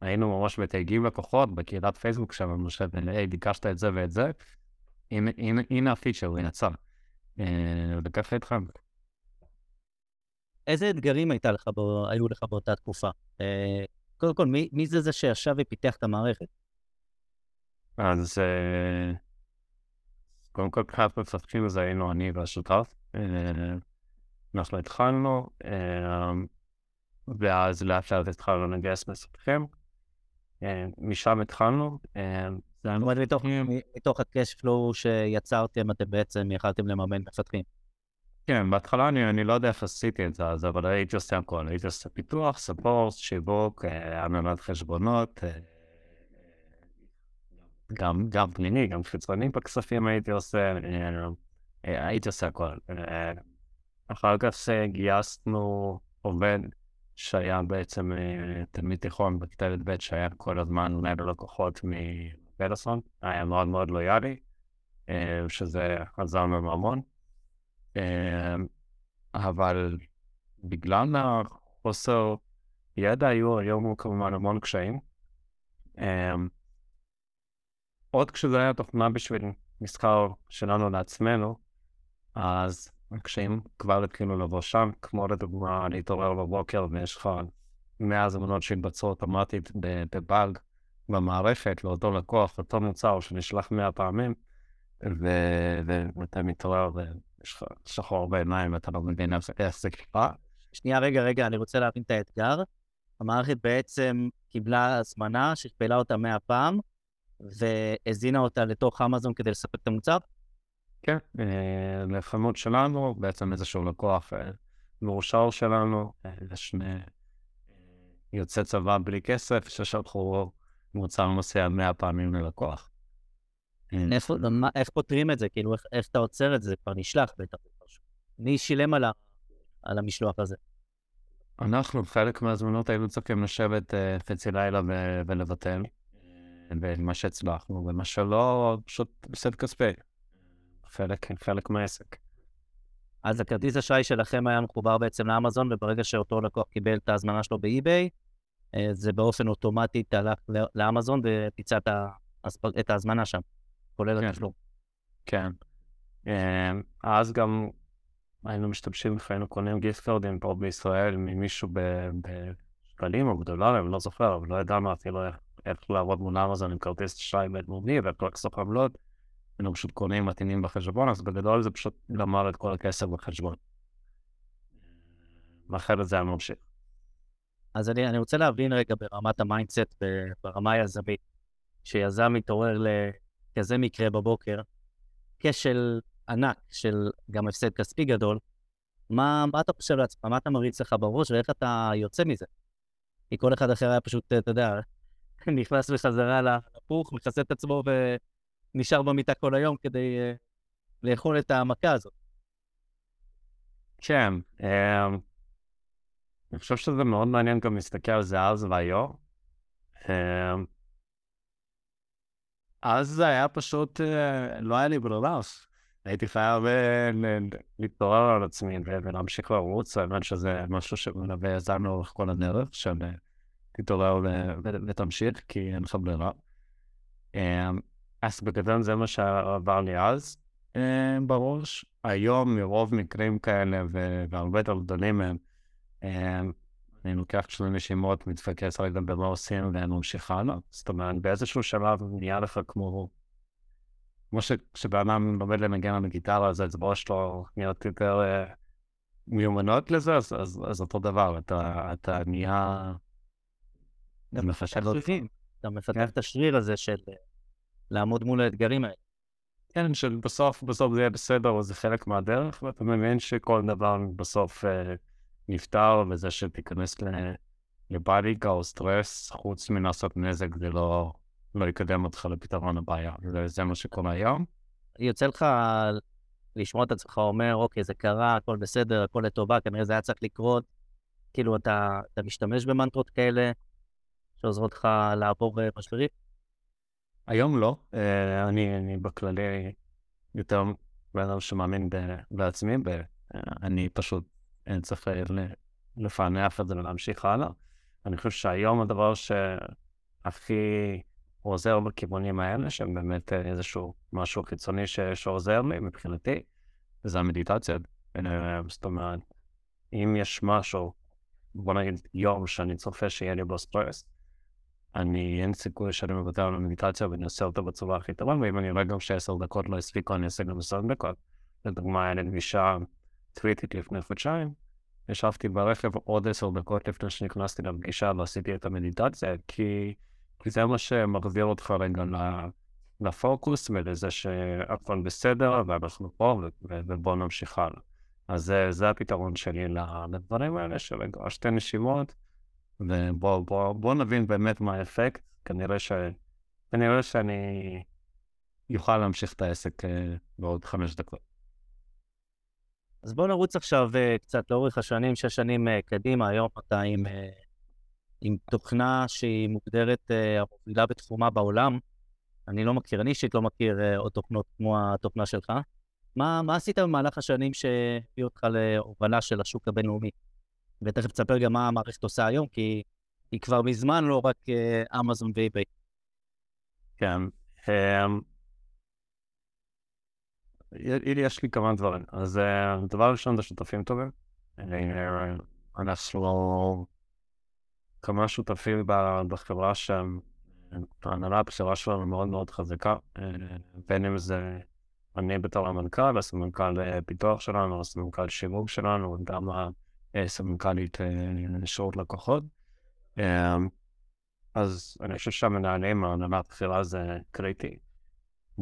[SPEAKER 3] היינו ממש מתייגים לקוחות בקהילת פייסבוק שם, למשל, היי, ביקשת את זה ואת זה, הנה הפיצ'ר, הוא יצא. אה, וככה התחלנו.
[SPEAKER 2] איזה אתגרים הייתה לך היו לך באותה תקופה? אה, קודם כל, מי, מי זה זה שישב ופיתח את המערכת?
[SPEAKER 3] אז קודם כל, מבחינת מפתחים זה היינו אני והשותף. אנחנו התחלנו, ואז לאט לאט התחלנו לגייס מפתחים. אה, משם התחלנו. אה,
[SPEAKER 2] זאת אומרת, מתוך, מתוך ה-cash flow שיצרתם, אתם בעצם יכלתם לממן מפתחים.
[SPEAKER 3] כן, בהתחלה אני, אני לא יודע איך עשיתי את זה, אז אבל הייתי עושה הכל, הייתי עושה פיתוח, ספורט, שיווק, הנהלת חשבונות, גם, גם פנימי, גם חיצוני בכספים הייתי עושה, הייתי עושה הכל. אחר כך גייסנו עובד שהיה בעצם תלמיד תיכון בכיתה י"ב שהיה כל הזמן מנהל לקוחות מפלאסון, היה מאוד מאוד לויאלי, שזה עזר לנו המון. אבל בגלל החוסר ידע היו היום כמובן המון קשיים. עוד כשזה היה תוכנה בשביל מסחר שלנו לעצמנו, אז הקשיים כבר התחילו לבוא שם, כמו לדוגמה להתעורר בבוקר ויש לך 100 הזמנות שהתבצעו אוטומטית בבאג במערכת לאותו לקוח, אותו מוצר שנשלח 100 פעמים, ואתה מתעורר ויש לך שחור בעיניים ואתה לא מבין איך זה קרה.
[SPEAKER 2] שנייה, רגע, רגע, אני רוצה להבין את האתגר. המערכת בעצם קיבלה הזמנה שהכפלה אותה 100 פעם, והזינה אותה לתוך אמזון כדי לספק את המוצר?
[SPEAKER 3] כן, אה, לחנות שלנו, בעצם איזשהו לקוח אה, מאושר שלנו, אה, לשני יוצאי צבא בלי כסף, ששלחו מוצר נוסע 100 פעמים ללקוח.
[SPEAKER 2] איך פותרים את זה? כאילו, איך, איך אתה עוצר את זה? זה כבר נשלח בטח. מי שילם על, ה, על המשלוח הזה?
[SPEAKER 3] אנחנו, חלק מהזמנות היינו צריכים לשבת חצי לילה ולבטל. במה שהצלחנו, ומה שלא, פשוט בסד כספי. חלק, חלק מהעסק.
[SPEAKER 2] אז הכרטיס אשראי שלכם היה מחובר בעצם לאמזון, וברגע שאותו לקוח קיבל את ההזמנה שלו באי-ביי, אה, זה באופן אוטומטי הלך לאמזון וביצע את ההזמנה שם, כולל כן. התשלום.
[SPEAKER 3] כן. אה, אז גם היינו משתמשים, היינו קונים גיפט קורדים פה בישראל ממישהו בשקלים או בדולרים, לא זוכר, אבל לא ידענו אפילו איך איך לעבוד מול אמזון עם כרטיס אשראי בינלאומי ואיך לחסוך עמלות. היינו פשוט קונים מתאינים בחשבון, אז בגדול זה פשוט גמר את כל הכסף בחשבון. אחרת זה היה ממשיך.
[SPEAKER 2] אז אני, אני רוצה להבין רגע ברמת ה mindset, ברמה היזמית, שיזם מתעורר לכזה מקרה בבוקר, כשל ענק של גם הפסד כספי גדול, מה, מה אתה חושב לעצמך? מה אתה מריץ לך בראש ואיך אתה יוצא מזה? כי כל אחד אחר היה פשוט, אתה יודע, נכנס בחזרה לפוך, מכסה את עצמו ונשאר במיטה כל היום כדי uh, לאכול את המכה הזאת.
[SPEAKER 3] כן, um, אני חושב שזה מאוד מעניין גם להסתכל על זה אז והיום. Um, אז זה היה פשוט, uh, לא היה לי ברירה. הייתי חייב להתעורר על עצמי ולהמשיך לרוץ, האמת שזה משהו שמלווה יזם לאורך כל הדרך, של תתעורר ותמשיך, כי אין לך ברירה. אמ, אז בגדול זה מה שעבר לי אז בראש. היום, מרוב מקרים כאלה, והרבה יותר גדולים מהם, אמ, אני לוקח שני נשימות, מתפקס רגע במה עושים וממשיך הלאה. זאת אומרת, באיזשהו שלב נהיה לך כמו... כמו שכשבן אדם לומד לנגן על הגיטרה, אז האצבעות שלו נהיות יותר uh, מיומנות לזה, אז, אז, אז אותו דבר, אתה, אתה נהיה
[SPEAKER 2] גם מפתח שרירים. אתה מפתח את השריר הזה של אה, לעמוד מול האתגרים האלה.
[SPEAKER 3] כן, של בסוף, זה יהיה בסדר, זה חלק מהדרך, ואתה מבין שכל דבר בסוף אה, נפתר, וזה שתיכנס לבאדיקה או סטרס, חוץ מלעשות נזק, זה לא, לא יקדם אותך לפתרון הבעיה. זה, זה מה שקורה היום.
[SPEAKER 2] יוצא לך לשמוע את עצמך אומר, אוקיי, זה קרה, הכל בסדר, הכל לטובה, כנראה זה היה צריך לקרות. כאילו, אתה, אתה משתמש במנטרות כאלה, שעוזרות לך לעבור משברים?
[SPEAKER 3] היום לא. אה, אני, אני בכללי יותר בן אדם שמאמין בעצמי, אני פשוט אני צריך לפענח את זה ולהמשיך הלאה. אני חושב שהיום הדבר שהכי עוזר בכיוונים האלה, שהם באמת איזשהו משהו חיצוני ש... שעוזר לי מבחינתי, זה המדיטציה. אה, זאת אומרת, אם יש משהו, בוא נגיד יום שאני צופה שיהיה לי בו סטרס, אני, אין סיכוי שאני מוותר על המדיטציה ואני עושה אותה בצורה הכי טובה, ואם אני רואה גם שעשר דקות לא הספיקו, אני אעשה גם עשר דקות. לדוגמה, היה לי פגישה טוויטית לפני חודשיים, ישבתי ברכב עוד עשר דקות לפני שנכנסתי לפגישה ועשיתי את המדיטציה, כי, זה מה שמחזיר אותך רגע לפוקוס ולזה שהכל בסדר ואנחנו פה ובואו נמשיך הלאה. אז זה, זה הפתרון שלי לדברים האלה של רגע שתי נשימות, ובואו בוא, בוא נבין באמת מה האפקט, כנראה, ש, כנראה שאני יוכל להמשיך את העסק אה, בעוד חמש דקות.
[SPEAKER 2] אז בואו נרוץ עכשיו uh, קצת לאורך השנים, שש שנים uh, קדימה, היום אתה עם, uh, עם תוכנה שהיא מוגדרת המובילה בתחומה בעולם. אני לא מכיר, אני אישית לא מכיר עוד תוכנות כמו התוכנה שלך. מה, מה עשית במהלך השנים שהביא אותך להובלה של השוק הבינלאומי? ותכף תספר גם מה המערכת עושה היום, כי היא כבר מזמן לא רק אמזון ואיביי.
[SPEAKER 3] כן. יש לי כמה דברים. אז הדבר הראשון זה שותפים טובים. אנחנו כמה שותפים בחברה שהם, ההנהלה הבכירה שלנו מאוד מאוד חזקה, בין אם זה אני בתור המנכ"ל, הסמנכ"ל פיתוח שלנו, הסמנכ"ל שיווק שלנו, גם הסמנכ"לית שירות לקוחות. אז אני חושב שהמנהלים, ההנהלה הבכירה זה קריטי.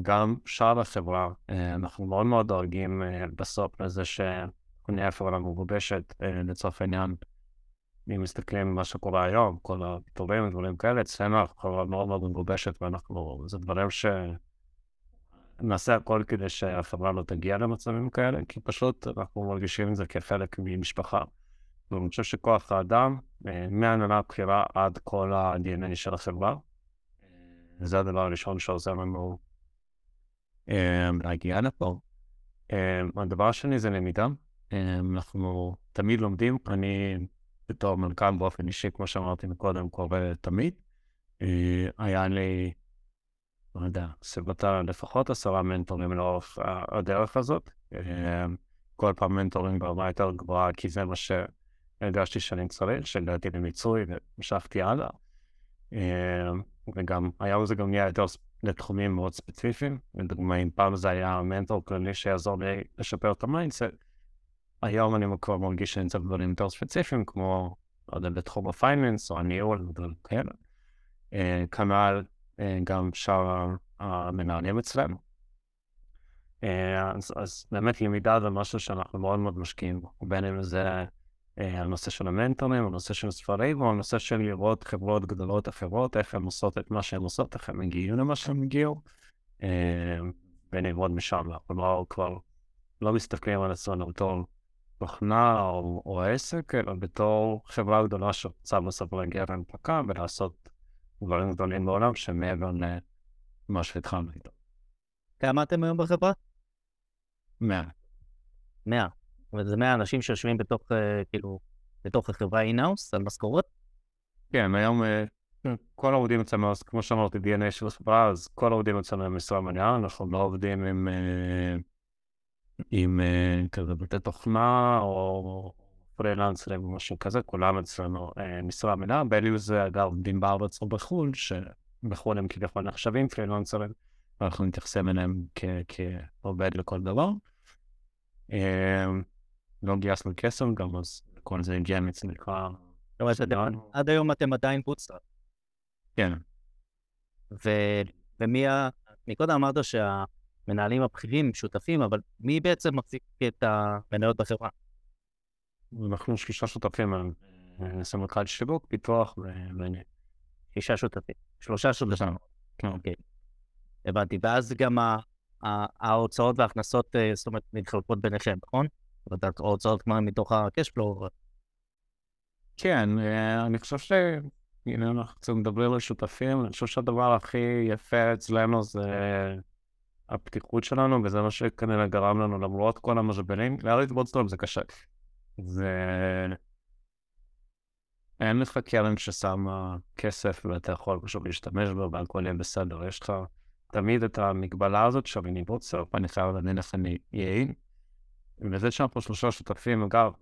[SPEAKER 3] גם שאר החברה, אה, אנחנו מאוד מאוד דואגים אה, בסוף לזה שנהיה חברה מגובשת, אה, לצורך העניין, אם מסתכלים על מה שקורה היום, כל הפיטורים ודברים כאלה, אצלנו אנחנו חברה מאוד מאוד מגובשת, ואנחנו, זה דברים ש... נעשה הכל כדי שהחברה לא תגיע למצבים כאלה, כי פשוט אנחנו מרגישים את זה כחלק ממשפחה. ואני חושב שכוח האדם, מהנהלה הבכירה עד כל ה-DNA של החברה, זה הדבר הראשון שעוזר לנו להגיע לפה. הדבר השני זה למידה. אנחנו תמיד לומדים, אני בתור מנכ"ל באופן אישי, כמו שאמרתי מקודם, קורא תמיד. אה, היה לי, לא יודע, סביבתה לפחות עשרה מנטורים לאורך הדרך הזאת. כל פעם מנטורים ברמה יותר גבוהה, כי זה מה שהרגשתי שאני צריך, שהגעתי למיצוי והמשכתי הלאה. וגם היום זה גם נהיה יותר לתחומים מאוד ספציפיים. לדוגמה, אם פעם זה היה מנטור כללי שיעזור לי לשפר את ה mindset, היום אני כבר מרגיש שאני צריך דברים יותר ספציפיים, כמו, לא יודע, בתחום ה finance או הניהול ודברים כאלה. אה, כנ"ל אה, גם שאר המנהלים אצלנו. אה, אז, אז באמת למידה זה משהו שאנחנו מאוד מאוד משקיעים בו, בין אם זה הנושא של המנטורים, הנושא של ספרים, או הנושא של לראות חברות גדולות אחרות, איך הן עושות את מה שהן עושות, איך הן מגיעים למה שהן הגיעו, וללמוד משם. אנחנו לא כבר לא מסתכלים על עצמנו בתור תוכנה או, או עסק, אלא בתור חברה גדולה שרוצה בסוף להגיע להנפקה ולעשות דברים גדולים בעולם שמעבר למה שהתחלנו איתו.
[SPEAKER 2] כמה אתם היום בחברה?
[SPEAKER 3] מאה.
[SPEAKER 2] מאה. אומרת, זה 100 אנשים שיושבים בתוך, uh, כאילו, בתוך החברה אינאוס על משכורות?
[SPEAKER 3] כן, היום uh, כל העובדים אצלנו, כמו שאמרתי, DNA של החברה, אז כל העובדים אצלנו הם משרה מלאה, אנחנו לא עובדים עם, uh, עם כזה בתי תוכנה או פרילנסרים או משהו כזה, כולם אצלנו משרה מלאה, בין אם זה אגב עובדים בארץ או בחו"ל, שבחו"ל הם כביכול נחשבים פרילנסרים, ואנחנו מתייחסים אליהם כעובד לכל דבר. לא גייסנו כסף גם, אז כל זה הגיע מצליחה.
[SPEAKER 2] עד היום אתם עדיין bootstrap.
[SPEAKER 3] כן.
[SPEAKER 2] ומי ה... מקודם אמרת שהמנהלים הבכירים שותפים, אבל מי בעצם מחזיק את המנהלות בחברה?
[SPEAKER 3] אנחנו שלושה שותפים, סמנכ"ל שיווק, פיתוח ואני.
[SPEAKER 2] שישה שותפים. שלושה שותפים. כן. אוקיי. הבנתי. ואז גם ההוצאות וההכנסות, אה, זאת אומרת, מתחלקות ביניכם, נכון? ההוצאות כבר מתוך ה-cash
[SPEAKER 3] כן, אה, אני חושב ש... הנה, אנחנו קצת מדברים על שותפים, אני חושב שהדבר הכי יפה אצלנו זה הפתיחות שלנו, וזה מה שכנראה גרם לנו, למרות כל המשברים, להריץ בוטסטרום זה קשה. זה... אין לך קרן ששמה כסף ואתה יכול פשוט להשתמש בו והכל יהיה בסדר. יש לך תמיד את המגבלה הזאת של אני בוטסטרום, אני חייב לדעת איך אני יעיל. וזה שאנחנו שלושה שותפים, אגב,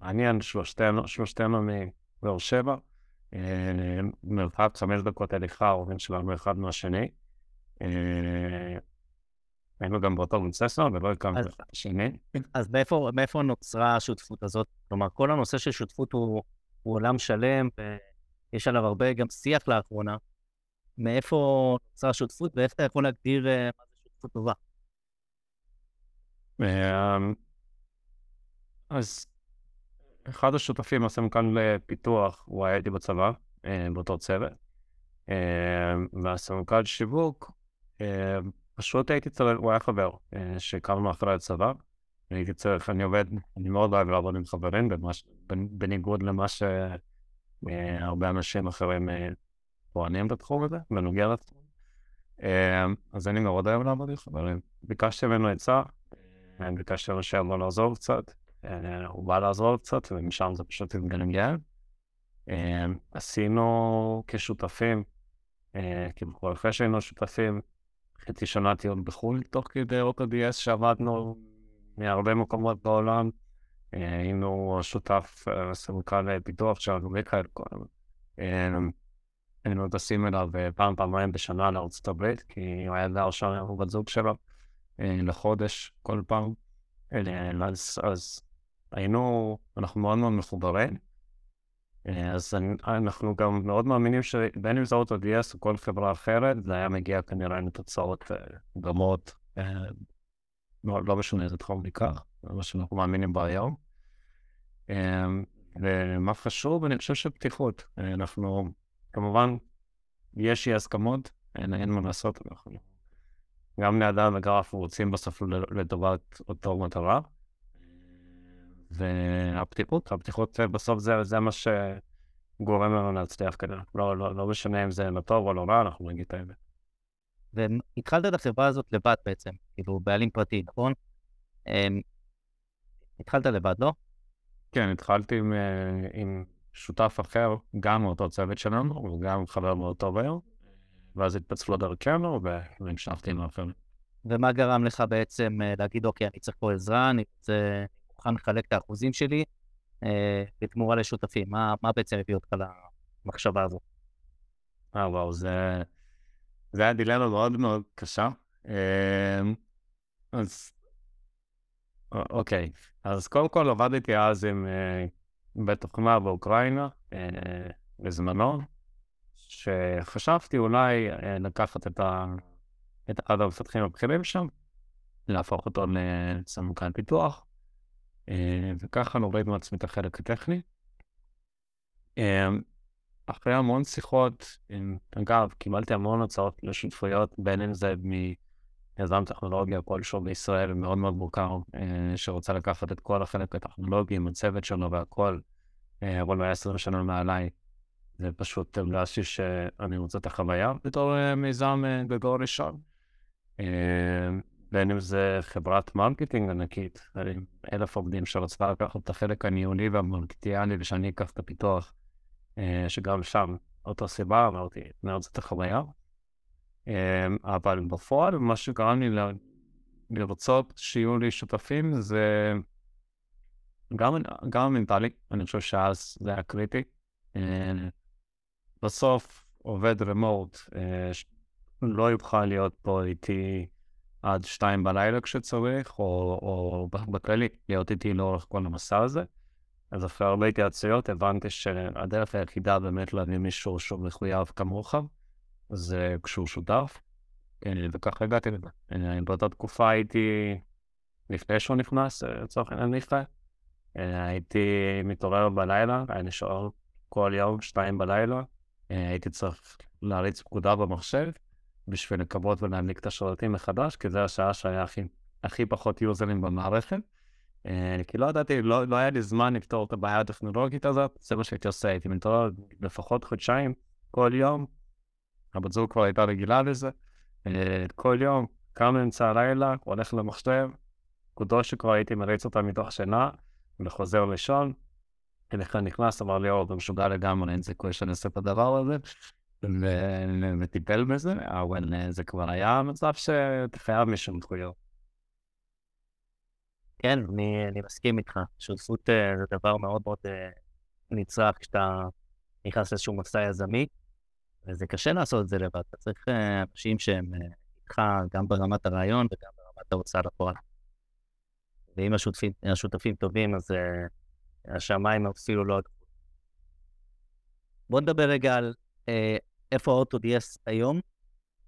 [SPEAKER 3] מעניין, שלושתנו, שלושתנו מבאר שבע, אה, מרחק חמש דקות הליכה, ההורים שלנו אחד מהשני. אה, היינו גם באותו בית ספר ולא אחד את השני.
[SPEAKER 2] אז מאיפה, מאיפה נוצרה השותפות הזאת? כלומר, כל הנושא של שותפות הוא, הוא עולם שלם, ויש עליו הרבה גם שיח לאחרונה. מאיפה נוצרה השותפות, ואיך אתה יכול להגדיר אה, מה זה שותפות טובה?
[SPEAKER 3] אז אחד השותפים, הסמנכ"ל לפיתוח, הוא היה איתי בצבא, אה, באותו צוות. אה, והסמנכ"ל שיווק, אה, פשוט הייתי צריך, הוא היה חבר שהכרנו אחרי הצבא. הייתי צריך, אני עובד, אני מאוד אוהב לעבוד עם חברים, במש, בנ- בניגוד למה שהרבה אנשים אחרים טוענים בתחום הזה, בנוגע לתחום. אז אני מאוד אוהב לעבוד עם חברים. ביקשתי ממנו עצה, ביקשתי ממנו שיבוא לעזור קצת, הוא בא לעזור קצת, ומשם זה פשוט התגלגל. עשינו כשותפים, כאילו אחרי שהיינו שותפים, חצי שנה טיול בחו"ל תוך כדי די.אס שעבדנו מהרבה מקומות בעולם. היינו שותף סמנכ"ל פיתוח שלנו מיכאל כהן. היינו טסים אליו פעם, פעמיים בשנה לארצות הברית, כי הוא היה גר שם עם בת זוג שלו לחודש כל פעם. אה, אז, אז היינו, אנחנו מאוד מאוד מחוברים. אה, אז אנחנו גם מאוד מאמינים שבין אם זה אוטו-די.אס או כל חברה אחרת, זה היה מגיע כנראה לתוצאות אה, דומות, אה, לא, לא משנה איזה תחום ניקח, זה מה שאנחנו מאמינים בו היום. אה, ומה חשוב, אני חושב שפתיחות. אה, אנחנו, כמובן, יש אי הסכמות, אין, אין מה לעשות, אנחנו גם בני אדם וגם אנחנו רוצים בסוף לטובת אותו מטרה. והפתיחות, הפתיחות אה, בסוף זה, זה מה שגורם לנו להצליח כנראה. לא, לא, לא משנה אם זה לטוב או לא רע, אנחנו נגיד את האמת.
[SPEAKER 2] והתחלת את החברה הזאת לבד בעצם, כאילו בעלים פרטי, נכון? אמ, התחלת לבד, לא?
[SPEAKER 3] כן, התחלתי עם, אה, עם שותף אחר, גם מאותו צוות שלנו, הוא גם חבר מאוד טוב היום, ואז התפצלו דרכנו והמשכתי עם האחרים.
[SPEAKER 2] ומה גרם לך בעצם אה, להגיד, אוקיי, אני צריך פה עזרה, אני רוצה, מוכן לחלק את האחוזים שלי אה, בתמורה לשותפים? מה, מה בעצם הביא אותך למחשבה הזו?
[SPEAKER 3] אה, וואו, זה... זה היה דילמה מאוד מאוד קשה. אמ, אז... אוקיי, אז קודם כל עבדתי אז עם אה, בית תוכנה באוקראינה, אה, בזמנו, שחשבתי אולי אה, לקחת את ה... את אחד המפתחים הבכירים שם, להפוך אותו לסמנכ"ל פיתוח, אה, וככה נוריד מעצמי את החלק הטכני. אה, אחרי המון שיחות, אגב, קיבלתי המון הצעות לשותפויות, בין אם זה מיזם טכנולוגיה כלשהו בישראל, מאוד מאוד מוכר, שרוצה לקחת את כל החלק הטכנולוגי עם הצוות שלו והכל, אבל הוא היה 20 שנה מעליי. זה פשוט הרגשתי שאני רוצה את החוויה בתור אה, מיזם אה, גדול ראשון. אה, בין אם זה חברת marketing ענקית, אלף עובדים שרצתה לקחת את החלק הניהולי והמרקטיאלי ושאני אקח את הפיתוח. אה, שגם שם, אותה סיבה, אמרתי, אני רוצה את החוויה. אה, אבל בפועל, מה שגרם לי לרצות שיהיו לי שותפים זה גם, גם מנטלי, אני חושב שאז זה היה קריטי. בסוף עובד רמוט אה, לא יוכל להיות פה איתי עד שתיים בלילה כשצריך, או, או בכללי, להיות איתי לאורך כל המסע הזה. אז אחרי הרבה התייעצויות הבנתי שהדרך היחידה באמת להביא מישהו שהוא מחויב כמוך, זה כשהוא שותף, אה, וככה הגעתי לזה. אה, באותה תקופה הייתי, לפני שהוא נכנס, אה, לצורך העניין מיכאל, הייתי מתעורר בלילה, היה נשאר כל יום, שתיים בלילה, הייתי צריך להריץ פקודה במחשב בשביל לקוות ולהדליק את השרתים מחדש, כי זו השעה שהיה הכי, הכי פחות יוזרים במערכת. אה, כי לא ידעתי, לא, לא היה לי זמן לפתור את הבעיה הטכנולוגית הזאת, זה מה שהייתי עושה, הייתי מתעורר לפחות חודשיים, כל יום, הבת זוג כבר הייתה רגילה לזה, אה, כל יום, קם באמצע הלילה, הולך למחשב, נקודות שכבר הייתי מריץ אותה מתוך שינה, וחוזר לישון, אליך נכנס, אמר לי, אור, אתה משוגע לגמרי, אין סיכוי שאני אעשה את הדבר הזה, וטיפל בזה, אבל אה, זה כבר היה מצב שאתה חייב מישהו מחויב.
[SPEAKER 2] כן, אני, אני מסכים איתך. שותפות אה, זה דבר מאוד מאוד אה, נצרך כשאתה נכנס לאיזשהו מסע יזמי, וזה קשה לעשות את זה לבד. אתה צריך אה, אנשים שהם אה, איתך גם ברמת הרעיון וגם ברמת ההוצאה לפועל. ואם השותפים, השותפים טובים, אז uh, השמיים אפילו לא... בואו נדבר רגע על uh, איפה האוטודיאס היום,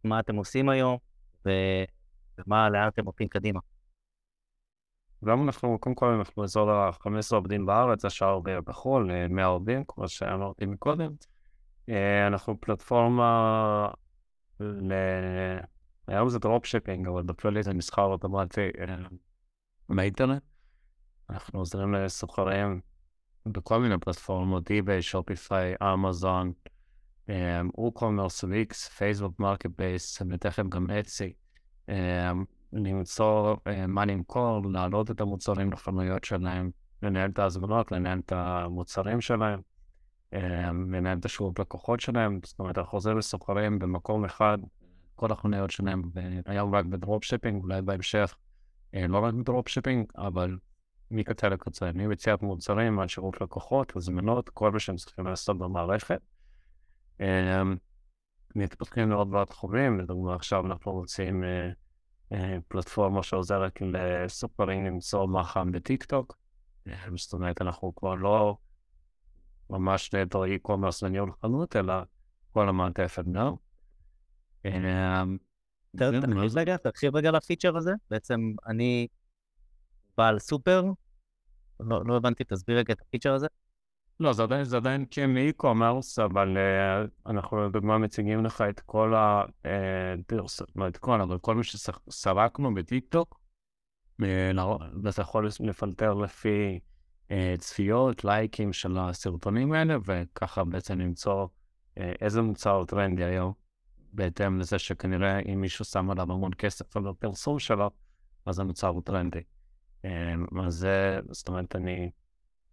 [SPEAKER 2] מה אתם עושים היום, ו... ומה, לאן אתם הולכים קדימה.
[SPEAKER 3] גם אנחנו, קודם כל, אנחנו אזור ה-15 עובדים בארץ, השאר בחו"ל, 100 עובדים, כמו שאמרתי מקודם. אנחנו פלטפורמה ל... היום זה dropshipping, אבל בכללי זה מסחר אוטומטי באינטרנט. אנחנו עוזרים לסוחרים בכל מיני פלטפורמות, eBay, Shopify, אמזון, WooCommerce, ויקס, פייסבוק Marketplace, ותכף גם Etsy. למצוא מה למכור, להעלות את המוצרים לחנויות שלהם, לנהל את ההזמנות, לנהל את המוצרים שלהם, לנהל את השירות לקוחות שלהם. זאת אומרת, אנחנו עוזרים לסוחרים במקום אחד, כל החנויות שלהם, והיום רק ב dropshipping, אולי בהמשך לא רק ב dropshipping, אבל מקצה לקצה, ממציאת מוצרים עד שירות לקוחות, הזמנות, כל מה שהם צריכים לעשות במערכת. מתפתחים מאוד בתחומים, לדוגמה עכשיו אנחנו רוצים פלטפורמה שעוזרת לסוחרים למצוא מה חם בטיק-טוק. זאת אומרת, אנחנו כבר לא ממש נהדר e-commerce לניהול חנות, אלא כל המעטפת גם.
[SPEAKER 2] תקשיב רגע לפיצ'ר הזה. בעצם אני בעל סוחר, לא, לא הבנתי, תסביר רגע את הפיצ'ר הזה.
[SPEAKER 3] לא, זה עדיין, זה עדיין כן e-commerce, אבל uh, אנחנו לדוגמה מציגים לך את כל ה... Uh, לא את כל, אבל כל מה שסרקנו בטיקטוק, ואתה יכול לפלטר לפי uh, צפיות, לייקים של הסרטונים האלה, וככה בעצם למצוא uh, איזה מוצר טרנדי היום, בהתאם לזה שכנראה אם מישהו שם עליו המון כסף על הפרסום שלו, אז המוצר הוא טרנדי. Uh, אז זה, זאת אומרת, אני...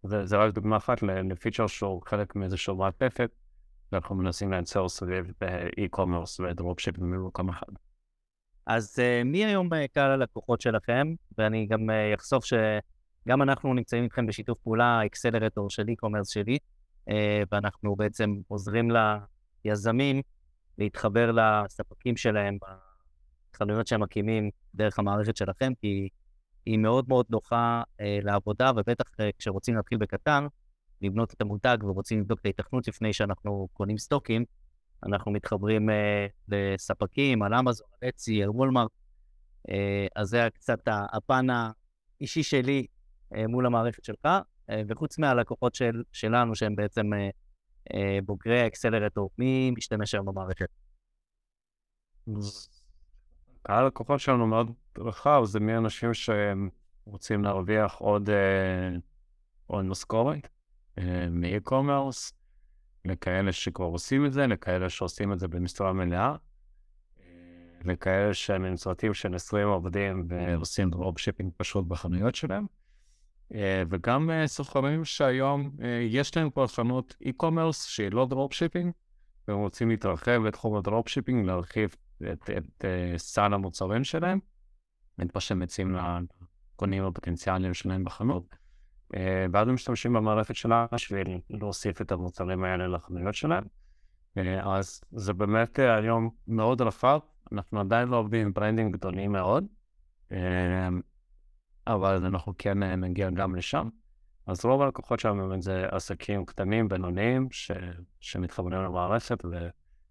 [SPEAKER 3] זה, זה רק דוגמה אחת לפיצ'ר שהוא חלק מאיזשהו מעטפת, ואנחנו מנסים לייצר סביב e-commerce ודרופשיפ במקום אחד.
[SPEAKER 2] אז uh, מי היום קהל הלקוחות שלכם? ואני גם uh, אחשוף שגם אנחנו נמצאים איתכם בשיתוף פעולה, האקסלרטור של e-commerce שלי, uh, ואנחנו בעצם עוזרים ליזמים להתחבר לספקים שלהם בחנויות שהם מקימים דרך המערכת שלכם, כי היא מאוד מאוד נוחה אה, לעבודה, ובטח אה, כשרוצים להתחיל בקטן, לבנות את המותג ורוצים לבדוק את ההיתכנות לפני שאנחנו קונים סטוקים, אנחנו מתחברים אה, לספקים, על אמזון, על אצי, על וולמארט. אה, אז זה קצת הפן האישי שלי אה, מול המערכת שלך, אה, וחוץ מהלקוחות של, שלנו, שהם בעצם אה, אה, בוגרי האקסלרטור, מי משתמש היום במערכת?
[SPEAKER 3] קהל לקוחות שלנו מאוד רחב, זה מאנשים שרוצים להרוויח עוד, אה, עוד משכורת אה, מ-e-commerce, לכאלה שכבר עושים את זה, לכאלה שעושים את זה במשרה מלאה, אה, לכאלה שהם עם צוותים של 20 עובדים ועושים dropshipping פשוט בחנויות שלהם. וגם סוחרים שהיום יש להם כבר חנות e-commerce שהיא לא dropshipping, והם רוצים להתרחב בתחום ה dropshipping, להרחיב את, את אה, סל המוצרים שלהם, את מה שהם מציעים לקונים הפוטנציאליים שלהם בחנות, אה, ואז הם משתמשים במערכת שלנו בשביל להוסיף את המוצרים האלה לחנויות שלהם. אה, אז זה באמת היום מאוד רחב, אנחנו עדיין לא עובדים עם ברנדים גדולים מאוד, אבל אנחנו כן נגיע גם לשם. אז רוב הלקוחות שלנו זה עסקים קטנים, בינוניים, ש... שמתחברים למערכת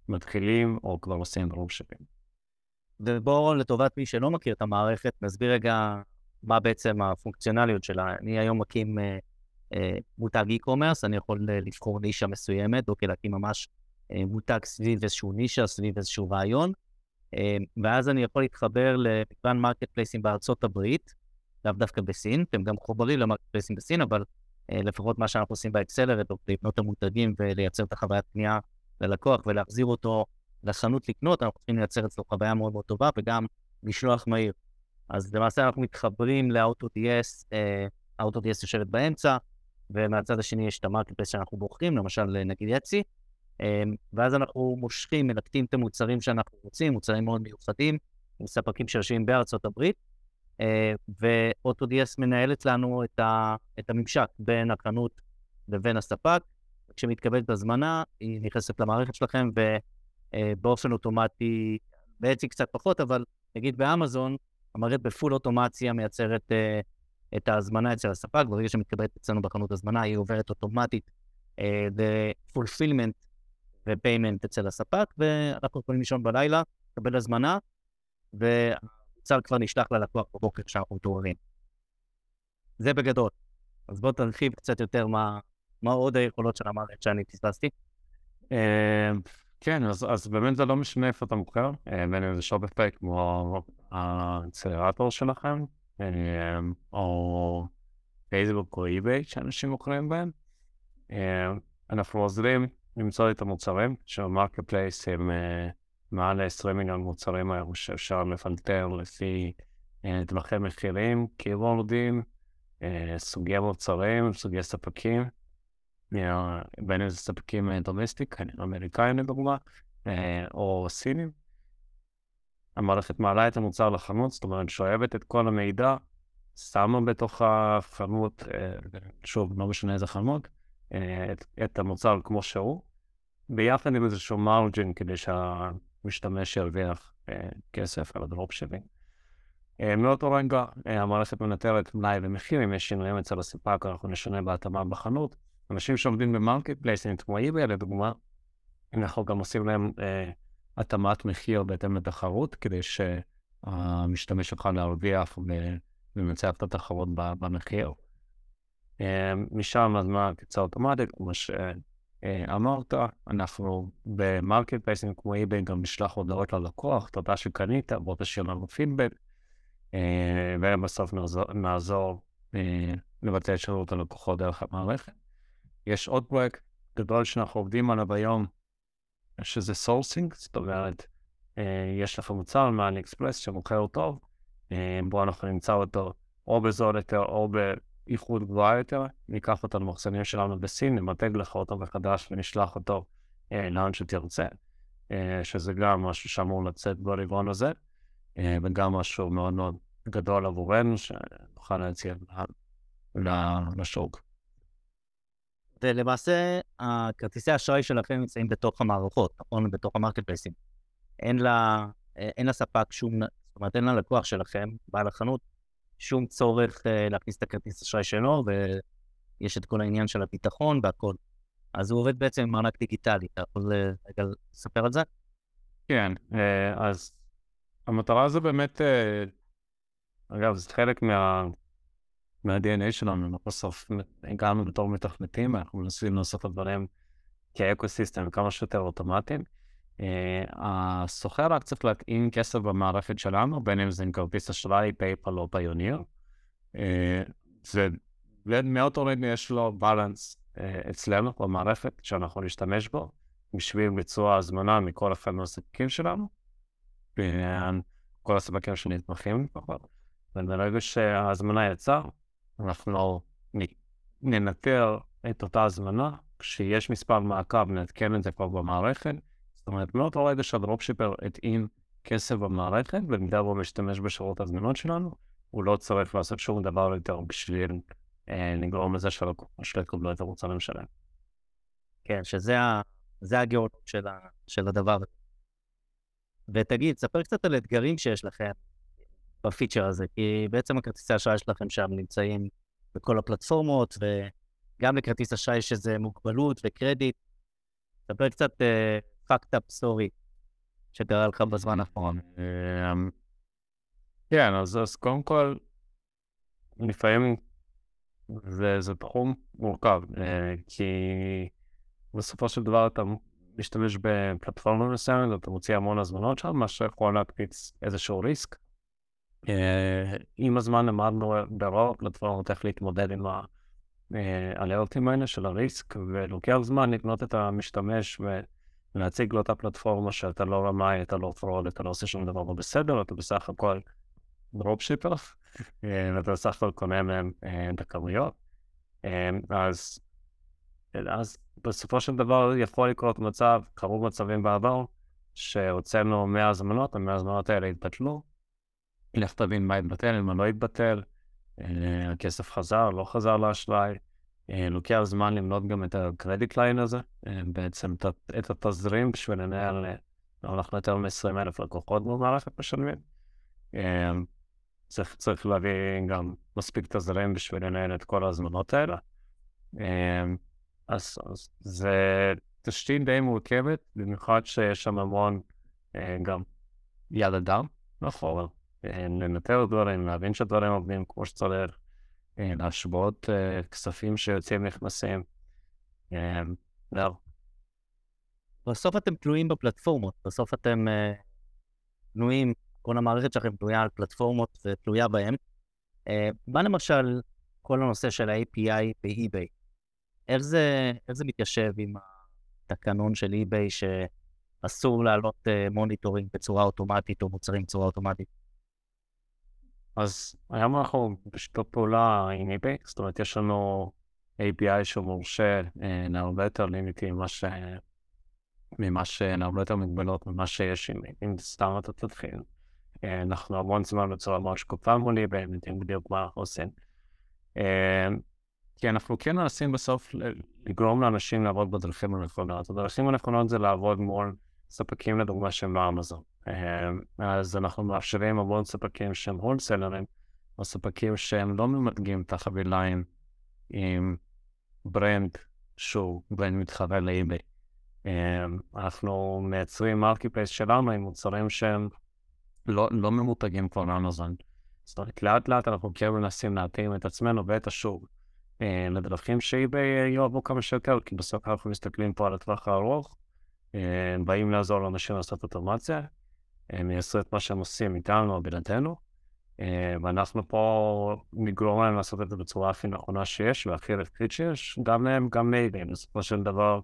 [SPEAKER 3] ומתחילים או כבר עושים dropshipping.
[SPEAKER 2] ובואו, לטובת מי שלא מכיר את המערכת, נסביר רגע מה בעצם הפונקציונליות שלה. אני היום מקים אה, אה, מותג e-commerce, אני יכול אה, לבחור נישה מסוימת, או להקים ממש אה, מותג סביב איזשהו נישה, סביב איזשהו רעיון, אה, ואז אני יכול להתחבר למגוון מרקט פלייסים בארצות הברית, לאו דווקא בסין, אתם גם חוברים למרקט פלייסים בסין, אבל אה, לפחות מה שאנחנו עושים באקסלרט, לבנות את המותגים ולייצר את החוויית קנייה ללקוח ולהחזיר אותו לחנות לקנות, אנחנו צריכים לייצר אצלו חוויה מאוד מאוד טובה וגם משלוח מהיר. אז למעשה אנחנו מתחברים ל-AutoDS, uh, AutoDS יושבת באמצע, ומהצד השני יש את המרקטפלס שאנחנו בוחרים, למשל נגיד יצי, um, ואז אנחנו מושכים, מלקטים את המוצרים שאנחנו רוצים, מוצרים מאוד מיוחדים, עם ספקים שיושבים בארצות הברית, uh, ו-AutoDS מנהלת לנו את, ה, את הממשק בין החנות לבין הספק. כשמתקבלת הזמנה, היא נכנסת למערכת שלכם, ו... אה, אוטומטי, בעצם קצת פחות, אבל נגיד באמזון, המערכת בפול אוטומציה מייצרת אה, את ההזמנה אצל הספק, ברגע שמתקבלת אצלנו בחנות הזמנה, היא עוברת אוטומטית אה, ל-fulfillment ו-payment אצל הספק, ואנחנו יכולים לישון בלילה, לקבל הזמנה, והמוצר כבר נשלח ללקוח בבוקר כשאנחנו מתעוררים. זה בגדול. אז בוא תרחיב קצת יותר מה, מה עוד היכולות של המערכת שאני פספסתי.
[SPEAKER 3] אה, כן, אז, באמת זה לא משנה איפה אתה מוכר, אה, בין אם זה שופפיי כמו האקסלרטור שלכם, אה, או פייסבוק או אי-ביי שאנשים מוכרים בהם. אנחנו עוזרים למצוא את המוצרים, שה marketplace הם מעל ל-20 מיליון מוצרים היום שאפשר לפלטר לפי טווחי מחירים, קיוורדים, סוגי מוצרים, סוגי ספקים. בין אם זה ספקים domestic, אמריקאים לדוגמה, או סינים. המערכת מעלה את המוצר לחנות, זאת אומרת, שואבת את כל המידע, שמה בתוך החנות, שוב, לא משנה איזה חנות, את, את המוצר כמו שהוא, ביחד עם איזשהו מרג'ין כדי שהמשתמש ירוויח כסף על הדרופ שלי. מאותו רגע המערכת מנטרת מלאי ומחיר, אם יש שינויים אצל הספק, אנחנו נשנה בהתאמה בחנות. אנשים שעובדים במרקט פלייסים כמו איביי לדוגמה, אנחנו גם עושים להם אה, התאמת מחיר בהתאם לתחרות, כדי שהמשתמש יוכל להרוויח ולנצח את התחרות במחיר. אה, משם אז מהקצה אוטומטית, כמו שאמרת, אנחנו במרקט פלייסים כמו eBay גם נשלח הודעות ללקוח, תודה שקנית, בוא תשאיר לנו פידבק, אה, ובסוף נעזור, נעזור אה, לבצע את שירות הלקוחות דרך המערכת. יש עוד פרויקט גדול שאנחנו עובדים עליו היום, שזה sourcing, זאת אומרת, אה, יש לך מוצר מאלי אקספרס שמוכר טוב, אה, בו אנחנו נמצא אותו או בזול יותר או באיכות גבוהה יותר, ניקח אותו למחסנים שלנו בסין, נמתג לך אותו מחדש ונשלח אותו אה, לאן שתרצה, שזה גם משהו שאמור לצאת ברבעון הזה, וגם משהו מאוד מאוד גדול עבורנו, שנוכל להציע לשוק.
[SPEAKER 2] ולמעשה, הכרטיסי האשראי שלכם נמצאים בתוך המערכות, נכון? בתוך המרקט פלייסים. אין, לה, אין לספק שום, זאת אומרת, אין ללקוח שלכם, בעל החנות, שום צורך uh, להכניס את הכרטיס אשראי שלו, ויש את כל העניין של הביטחון והכל. אז הוא עובד בעצם עם מענק דיגיטלי. אתה יכול אה, רגע לספר על זה?
[SPEAKER 3] כן, אה, אז המטרה זה באמת, אגב, זה חלק מה... מה-DNA שלנו, אנחנו בסוף הגענו בתור מתכנתים, אנחנו מנסים לעשות את הדברים כ ecosystem כמה שיותר אוטומטיים. אה, הסוחר רק צריך להטעין כסף במערכת שלנו, בין אם זה עם כרטיס אשראי, פייפל או פיוניר. אה, זה מאותו רגע יש לו balance אה, אצלנו במערכת שאנחנו נשתמש בו בשביל ביצוע הזמנה מכל אחד מהספקים שלנו, כל הספקים שנתמכים לפחות. וברגע שההזמנה יצאה, אנחנו ננטר את אותה הזמנה, כשיש מספר מעקב נעדכן את זה כבר במערכת. זאת אומרת, מאותו רגע שהדרופשיפר התאים כסף במערכת, במידה והוא משתמש בשירות הזמינות שלנו, הוא לא צריך לעשות שום דבר יותר בשביל אה, לגרום לזה שלו יקבלו את המוצרים שלהם.
[SPEAKER 2] כן, שזה. הגאונות של, ה... של הדבר הזה. ותגיד, ספר קצת על אתגרים שיש לכם בפיצ'ר הזה, כי בעצם הכרטיסי האשראי שלכם שם נמצאים בכל הפלטפורמות, וגם לכרטיס אשראי יש איזו מוגבלות וקרדיט. ספר קצת fucked up story שקרה לך בזמן האחרון. אמ,
[SPEAKER 3] כן, אז, קודם כל, לפעמים זה, זה תחום מורכב, אה, כי בסופו של דבר אתה משתמש בפלטפורמה מסוימת, אתה מוציא המון הזמנות שם, מה שיכול להקפיץ איזשהו risk. אה, עם הזמן למדנו ברוב הפלטפורמות איך להתמודד עם האלרטים האלה של ה risk, ולוקח זמן לבנות את המשתמש ולהציג לו את הפלטפורמה שאתה לא רמאי, אתה לא fraud, אתה לא עושה שום דבר לא בסדר, אתה בסך הכל dropshipper, אה, ואתה בסך הכל קונה מהם אה, את הכמויות. אז, אז בסופו של דבר יכול לקרות מצב, קרו מצבים בעבר, שהוצאנו 100 הזמנות, ה-100 הזמנות האלה התבטלו, לך תבין מה התבטל, מה לא התבטל, אה, הכסף חזר, לא חזר לאשראי. אה, לוקח זמן למנות גם את הקרדיט ליין הזה, אה, בעצם את התזרים בשביל לנהל, אנחנו יותר מ-20 אלף לקוחות במערכת משלמים. צריך, צריך להביא גם מספיק תזרים בשביל לנהל את כל ההזמנות האלה. אז, אז זה תשתית די מורכבת, במיוחד שיש שם המון גם יד אדם מאחורה. לנטר דברים, להבין שהדברים עובדים כמו שצריך, להשוות כספים שיוצאים נכנסים.
[SPEAKER 2] בסוף אתם תלויים בפלטפורמות, בסוף אתם תלויים, כל המערכת שלכם תלויה על פלטפורמות ותלויה בהן. מה למשל כל הנושא של ה-API ב-eBay? איך זה, איך זה מתיישב עם התקנון של eBay שאסור להעלות monitoring בצורה אוטומטית או מוצרים בצורה אוטומטית?
[SPEAKER 3] אז היום אנחנו בשיתוף פעולה עם eBay, זאת אומרת, יש לנו API שהוא מורשה להרבה יותר limit ממה ש... ממה ש... להרבה יותר מגבלות ממה שיש עם, אם סתם אתה תתחיל. אנחנו המון זמן בצורה מאוד שקופה מול eBay, יודעים בדיוק מה אנחנו עושים. כי אנחנו כן מנסים בסוף לגרום לאנשים לעבוד בדרכים הנכונות. הדרכים הנכונות זה לעבוד מול ספקים לדוגמה שהם באמזון. אז אנחנו מאפשרים המון ספקים שהם הולסלרים, או ספקים שהם לא ממתגים את החבילות עם brand שהוא brand מתחרה לאיביי. אנחנו מייצרים מרקי פייס שלנו עם מוצרים שהם לא, לא ממותגים כבר לאמזון. זאת אומרת, לאט לאט אנחנו כן מנסים להתאים את עצמנו ואת השוק לדרכים שאיביי יאהבו כמה שיותר, כי בסוף אנחנו מסתכלים פה על הטווח הארוך, באים לעזור לאנשים לעשות אוטומציה, הם יעשו את מה שהם עושים איתנו או בלעדינו, ואנחנו פה נגרום להם לעשות את זה בצורה הכי נכונה שיש והכי רווחית שיש, גם להם, גם מיילים. בסופו של דבר,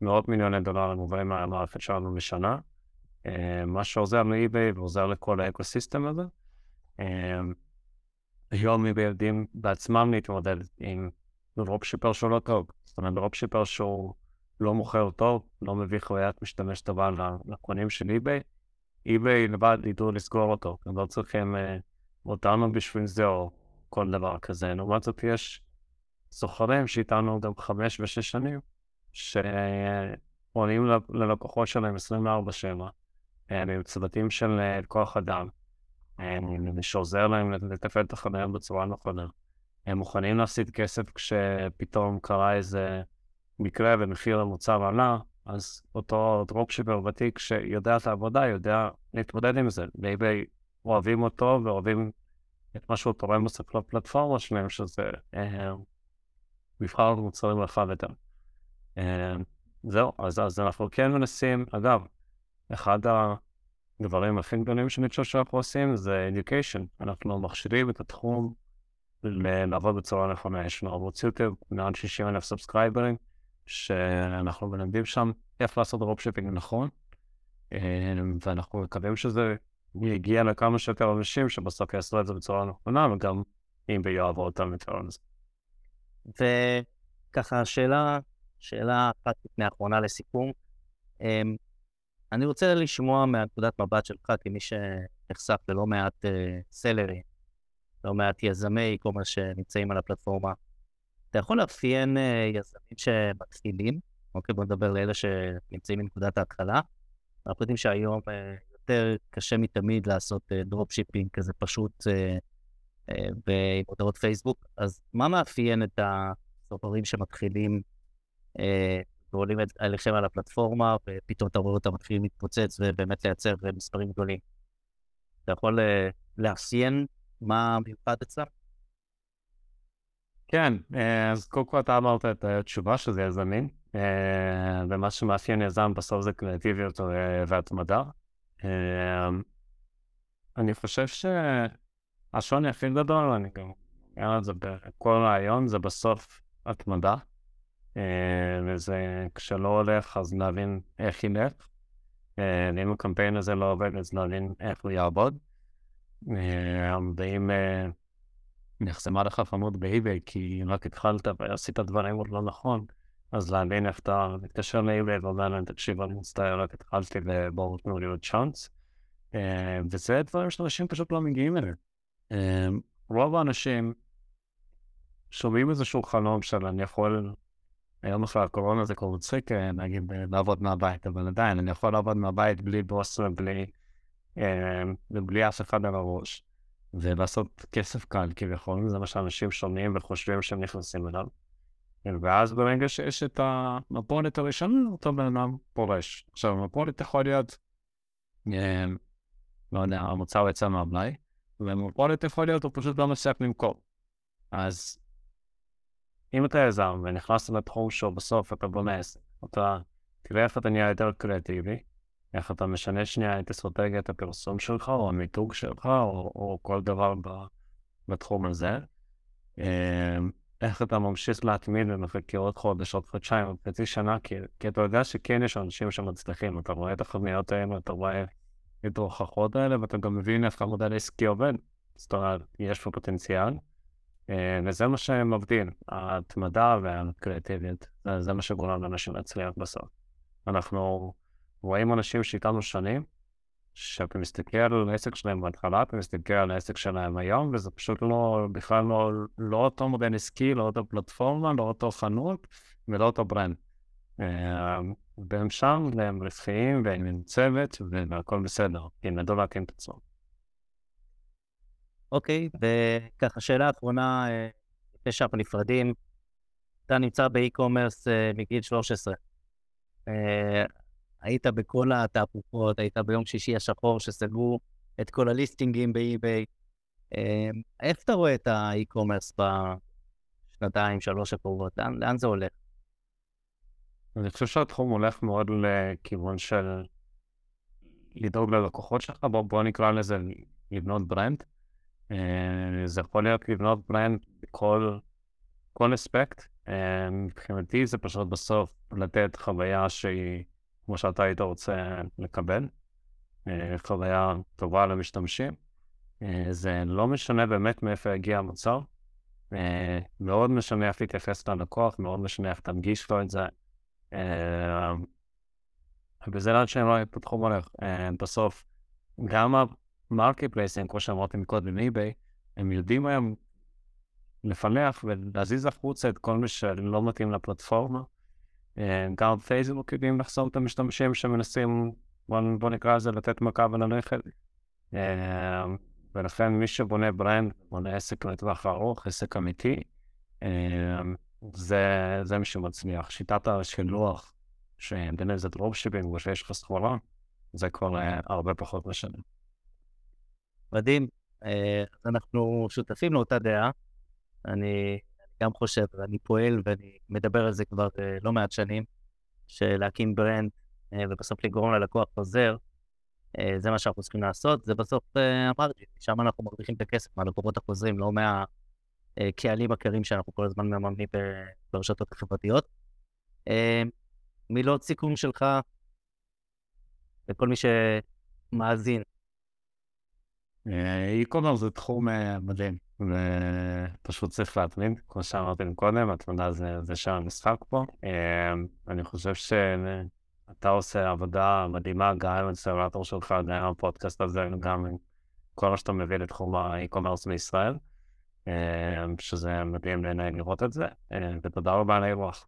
[SPEAKER 3] מאות מיליוני דולרים מובאים מהמערכת שלנו בשנה, מה שעוזר לאי-ביי ועוזר לכל ה ecosystem הזה. היום eBay יודעים בעצמם להתמודד עם dropshipper שהוא לא טוב. זאת אומרת, dropshipper שהוא לא מוכר טוב, לא מביא חוויית משתמש טובה לקונים של eBay, eBay לבד ידעו לסגור אותו, הם לא צריכים אה, אותנו בשביל זה או כל דבר כזה. לעומת זאת יש סוחרים שאיתנו גם חמש ושש שנים, שעונים ללקוחות שלהם 24/7, עם צוותים של אה, כוח אדם, שעוזר להם לתפעל את החנות בצורה נכונה. הם מוכנים להפסיד כסף כשפתאום קרה איזה מקרה ומחיר המוצר עלה, אז אותו dropshipper ותיק שיודע את העבודה, יודע להתמודד עם זה. ב eBay אוהבים אותו ואוהבים את מה שהוא תורם בסוף לפלטפורמה שלהם, שזה אה, מבחר מוצרים רחב יותר. אה, זהו, אז, אז אנחנו כן מנסים, אגב, אחד הדברים הכי גדולים שאני חושב שאנחנו עושים זה education. אנחנו מכשירים את התחום לעבוד בצורה נכונה. יש לנו ערוץ יוטיוב, מעל 60 אלף סאבסקרייברים. שאנחנו מלמדים שם איך לעשות dropshipping נכון, אה, ואנחנו מקווים שזה יגיע לכמה שיותר אנשים שבסוף יעשו את זה בצורה נכונה, וגם אם ביואבו אותם יותר על זה.
[SPEAKER 2] וככה, שאלה, שאלה אחת לפני האחרונה לסיכום. אמ, אני רוצה לשמוע מהנקודת מבט שלך, כמי שנחשף ללא מעט uh, סלרי, לא מעט יזמי e שנמצאים על הפלטפורמה. אתה יכול לאפיין uh, יזמים שמתחילים, אוקיי, בוא נדבר לאלה שנמצאים מנקודת ההתחלה. אנחנו יודעים שהיום אה, יותר קשה מתמיד לעשות dropshipping אה, כזה פשוט ועם מודעות פייסבוק, אז מה מאפיין את הסוחרים שמתחילים ועולים אליכם על הפלטפורמה, ופתאום אתה רואה אותם מתחילים להתפוצץ ובאמת לייצר מספרים גדולים? אתה יכול לאפיין מה מיוחד אצלם?
[SPEAKER 3] כן, אה, אז קודם כל אתה אמרת את התשובה שזה יזמים, אה, ומה שמאפיין יזם בסוף זה קריאטיביות אה, והתמדה. אני חושב שהשוני הכי גדול, אני גם אומר את זה בכל רעיון, זה בסוף התמדה. וזה כשלא הולך אז להבין איך ילך. ואם הקמפיין הזה לא עובד אז להבין איך הוא יעבוד. ואם נחסמה לך חנות באיביי כי רק התחלת ועשית דברים עוד לא נכון, אז להבין איך אתה מתקשר לאיביי ואומר להם, תקשיב, אני מצטער, רק התחלתי ובואו תנו לי עוד צ'אנס. אה, וזה דברים שאנשים פשוט לא מגיעים אליהם. אה, רוב האנשים שומעים איזשהו חלום של אני יכול, היום אחרי הקורונה זה כבר מצחיק, אה, נגיד, לעבוד מהבית, אבל עדיין, אני יכול לעבוד מהבית בלי בוס ובלי, ובלי אף אחד על הראש. ולעשות כסף קל כביכול, זה מה שאנשים שומעים וחושבים שהם נכנסים אליו. ואז ברגע שיש את המפולת הראשונה, אותו בן אדם פורש. עכשיו, המפולת יכול להיות, אה, לא יודע, המוצר יצא מהמלאי, ומפולת יכול להיות, הוא פשוט לא מצליח למכור. אז אם אתה יזם ונכנסת לתחום שהוא בסוף אתה בונה עסק, אתה תראה איך אתה נהיה יותר קריאטיבי, איך אתה משנה שנייה את אסטרטגיית הפרסום שלך, או המיתוג שלך, או, או כל דבר ב, בתחום הזה. אה, איך אתה ממשיך להתמיד ומחכה עוד חודש, עוד חודשיים, עוד חצי שנה, כי, כי אתה יודע שכן יש אנשים שמצליחים, אתה רואה את החנויות האלה, אתה רואה את ההוכחות האלה, ואתה גם מבין איך המודל העסקי עובד. זאת אומרת, יש פה פוטנציאל, אה, וזה מה שמבדיל, ההתמדה והקריאטיביות, זה מה שגורם לאנשים להצליח בסוף. אנחנו רואים אנשים שאיתנו שנים, שאתה מסתכל על העסק שלהם בהתחלה, אתה מסתכל על העסק שלהם היום, וזה פשוט לא, בכלל לא, לא אותו מודל עסקי, לא אותו פלטפורמה, לא אותו חנות ולא אותו ברנד. אה, והם שם, והם רווחיים, והם עם צוות, והכל בסדר, הם ידעו להתאים את עצמם.
[SPEAKER 2] אוקיי, וככה, שאלה אחרונה, אה, לפני שאנחנו נפרדים, אתה נמצא באי-קומרס אה, מגיל 13. היית בכל התהפוכות, היית ביום שישי השחור שסגרו את כל הליסטינגים באי-ביי. אמ, איך אתה רואה את האי-קומרס בשנתיים, שלוש הקרובות? לאן, לאן זה הולך?
[SPEAKER 3] אני חושב שהתחום הולך מאוד לכיוון של לדאוג ללקוחות שלך, בוא, בוא נקרא לזה לבנות brand. אה, זה יכול להיות לבנות brand בכל כל אספקט. אה, מבחינתי זה פשוט בסוף לתת חוויה שהיא כמו שאתה היית רוצה לקבל, אה, חוויה טובה למשתמשים. אה, זה לא משנה באמת מאיפה יגיע המוצר, אה, מאוד משנה איך להתייחס ללקוח, מאוד משנה איך תנגיש לו את זה. וזה לאן שהם לא יפתחו מולך. בסוף, גם המרקט פלייסים, כמו שאמרתי מקודם, אי-ביי, הם יודעים היום לפלח ולהזיז החוצה את כל מי שלא מתאים לפלטפורמה. אה, גם פייסבוק יודעים לחסום את המשתמשים שמנסים, בוא, נקרא לזה, לתת מכה וללכת. אה, ולכן מי שבונה brand, בונה עסק לטווח ארוך, עסק אמיתי, אה, זה, זה מי שמצליח. שיטת השילוח, שבין איזה dropshipping ושיש לך סחורה, זה כבר הרבה פחות משנה.
[SPEAKER 2] מדהים. אנחנו שותפים לאותה דעה. אני גם חושב, ואני פועל ואני מדבר על זה כבר uh, לא מעט שנים, שלהקים brand uh, ובסוף לגרום ללקוח חוזר, uh, זה מה שאנחנו צריכים לעשות, זה בסוף ה margin, שם אנחנו מרוויחים את הכסף מהלקוחות החוזרים, לא מהקהלים הקרים שאנחנו כל הזמן מממנים ברשתות החברתיות. מילות סיכום שלך לכל מי שמאזין.
[SPEAKER 3] אי-קומרס זה תחום מדהים. ופשוט צריך להתמיד, כמו שאמרתי קודם, התמדה זה, זה שם המשחק פה. אמ, אני חושב שאתה עושה עבודה מדהימה גם עם הסרטור שלך, גם עם הפודקאסט הזה, גם עם כל מה שאתה מביא לתחום האי-קומרס בישראל, אמ, שזה מדהים לעיניי לראות את זה, אמ, ותודה רבה על האירוח.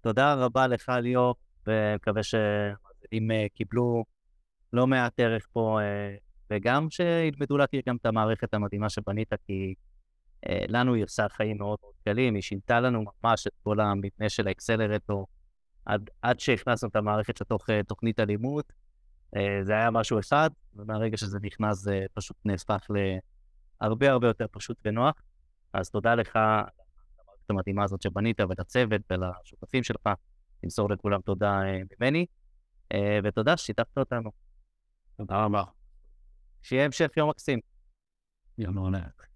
[SPEAKER 2] תודה רבה לך, ליאור, ומקווה שאם אה, קיבלו לא מעט ערך פה אה, וגם שילמדו להכיר גם את המערכת המדהימה שבנית, כי אה, לנו היא עושה חיים מאוד מאוד קלים, היא שינתה לנו ממש את כל המבנה של האקסלרטור, עד, עד שהכנסנו את המערכת לתוך אה, תוכנית הלימוד. אה, זה היה משהו אחד, ומהרגע שזה נכנס זה פשוט נהפך להרבה הרבה יותר פשוט ונוח. אז תודה לך על המערכת המדהימה הזאת שבנית, ולצוות ולשותפים שלך. תמסור לכולם תודה אה, ממני, אה, ותודה ששיתפת אותנו.
[SPEAKER 3] תודה רבה.
[SPEAKER 2] שיהיה המשך יום מקסים.
[SPEAKER 3] יום מעולה.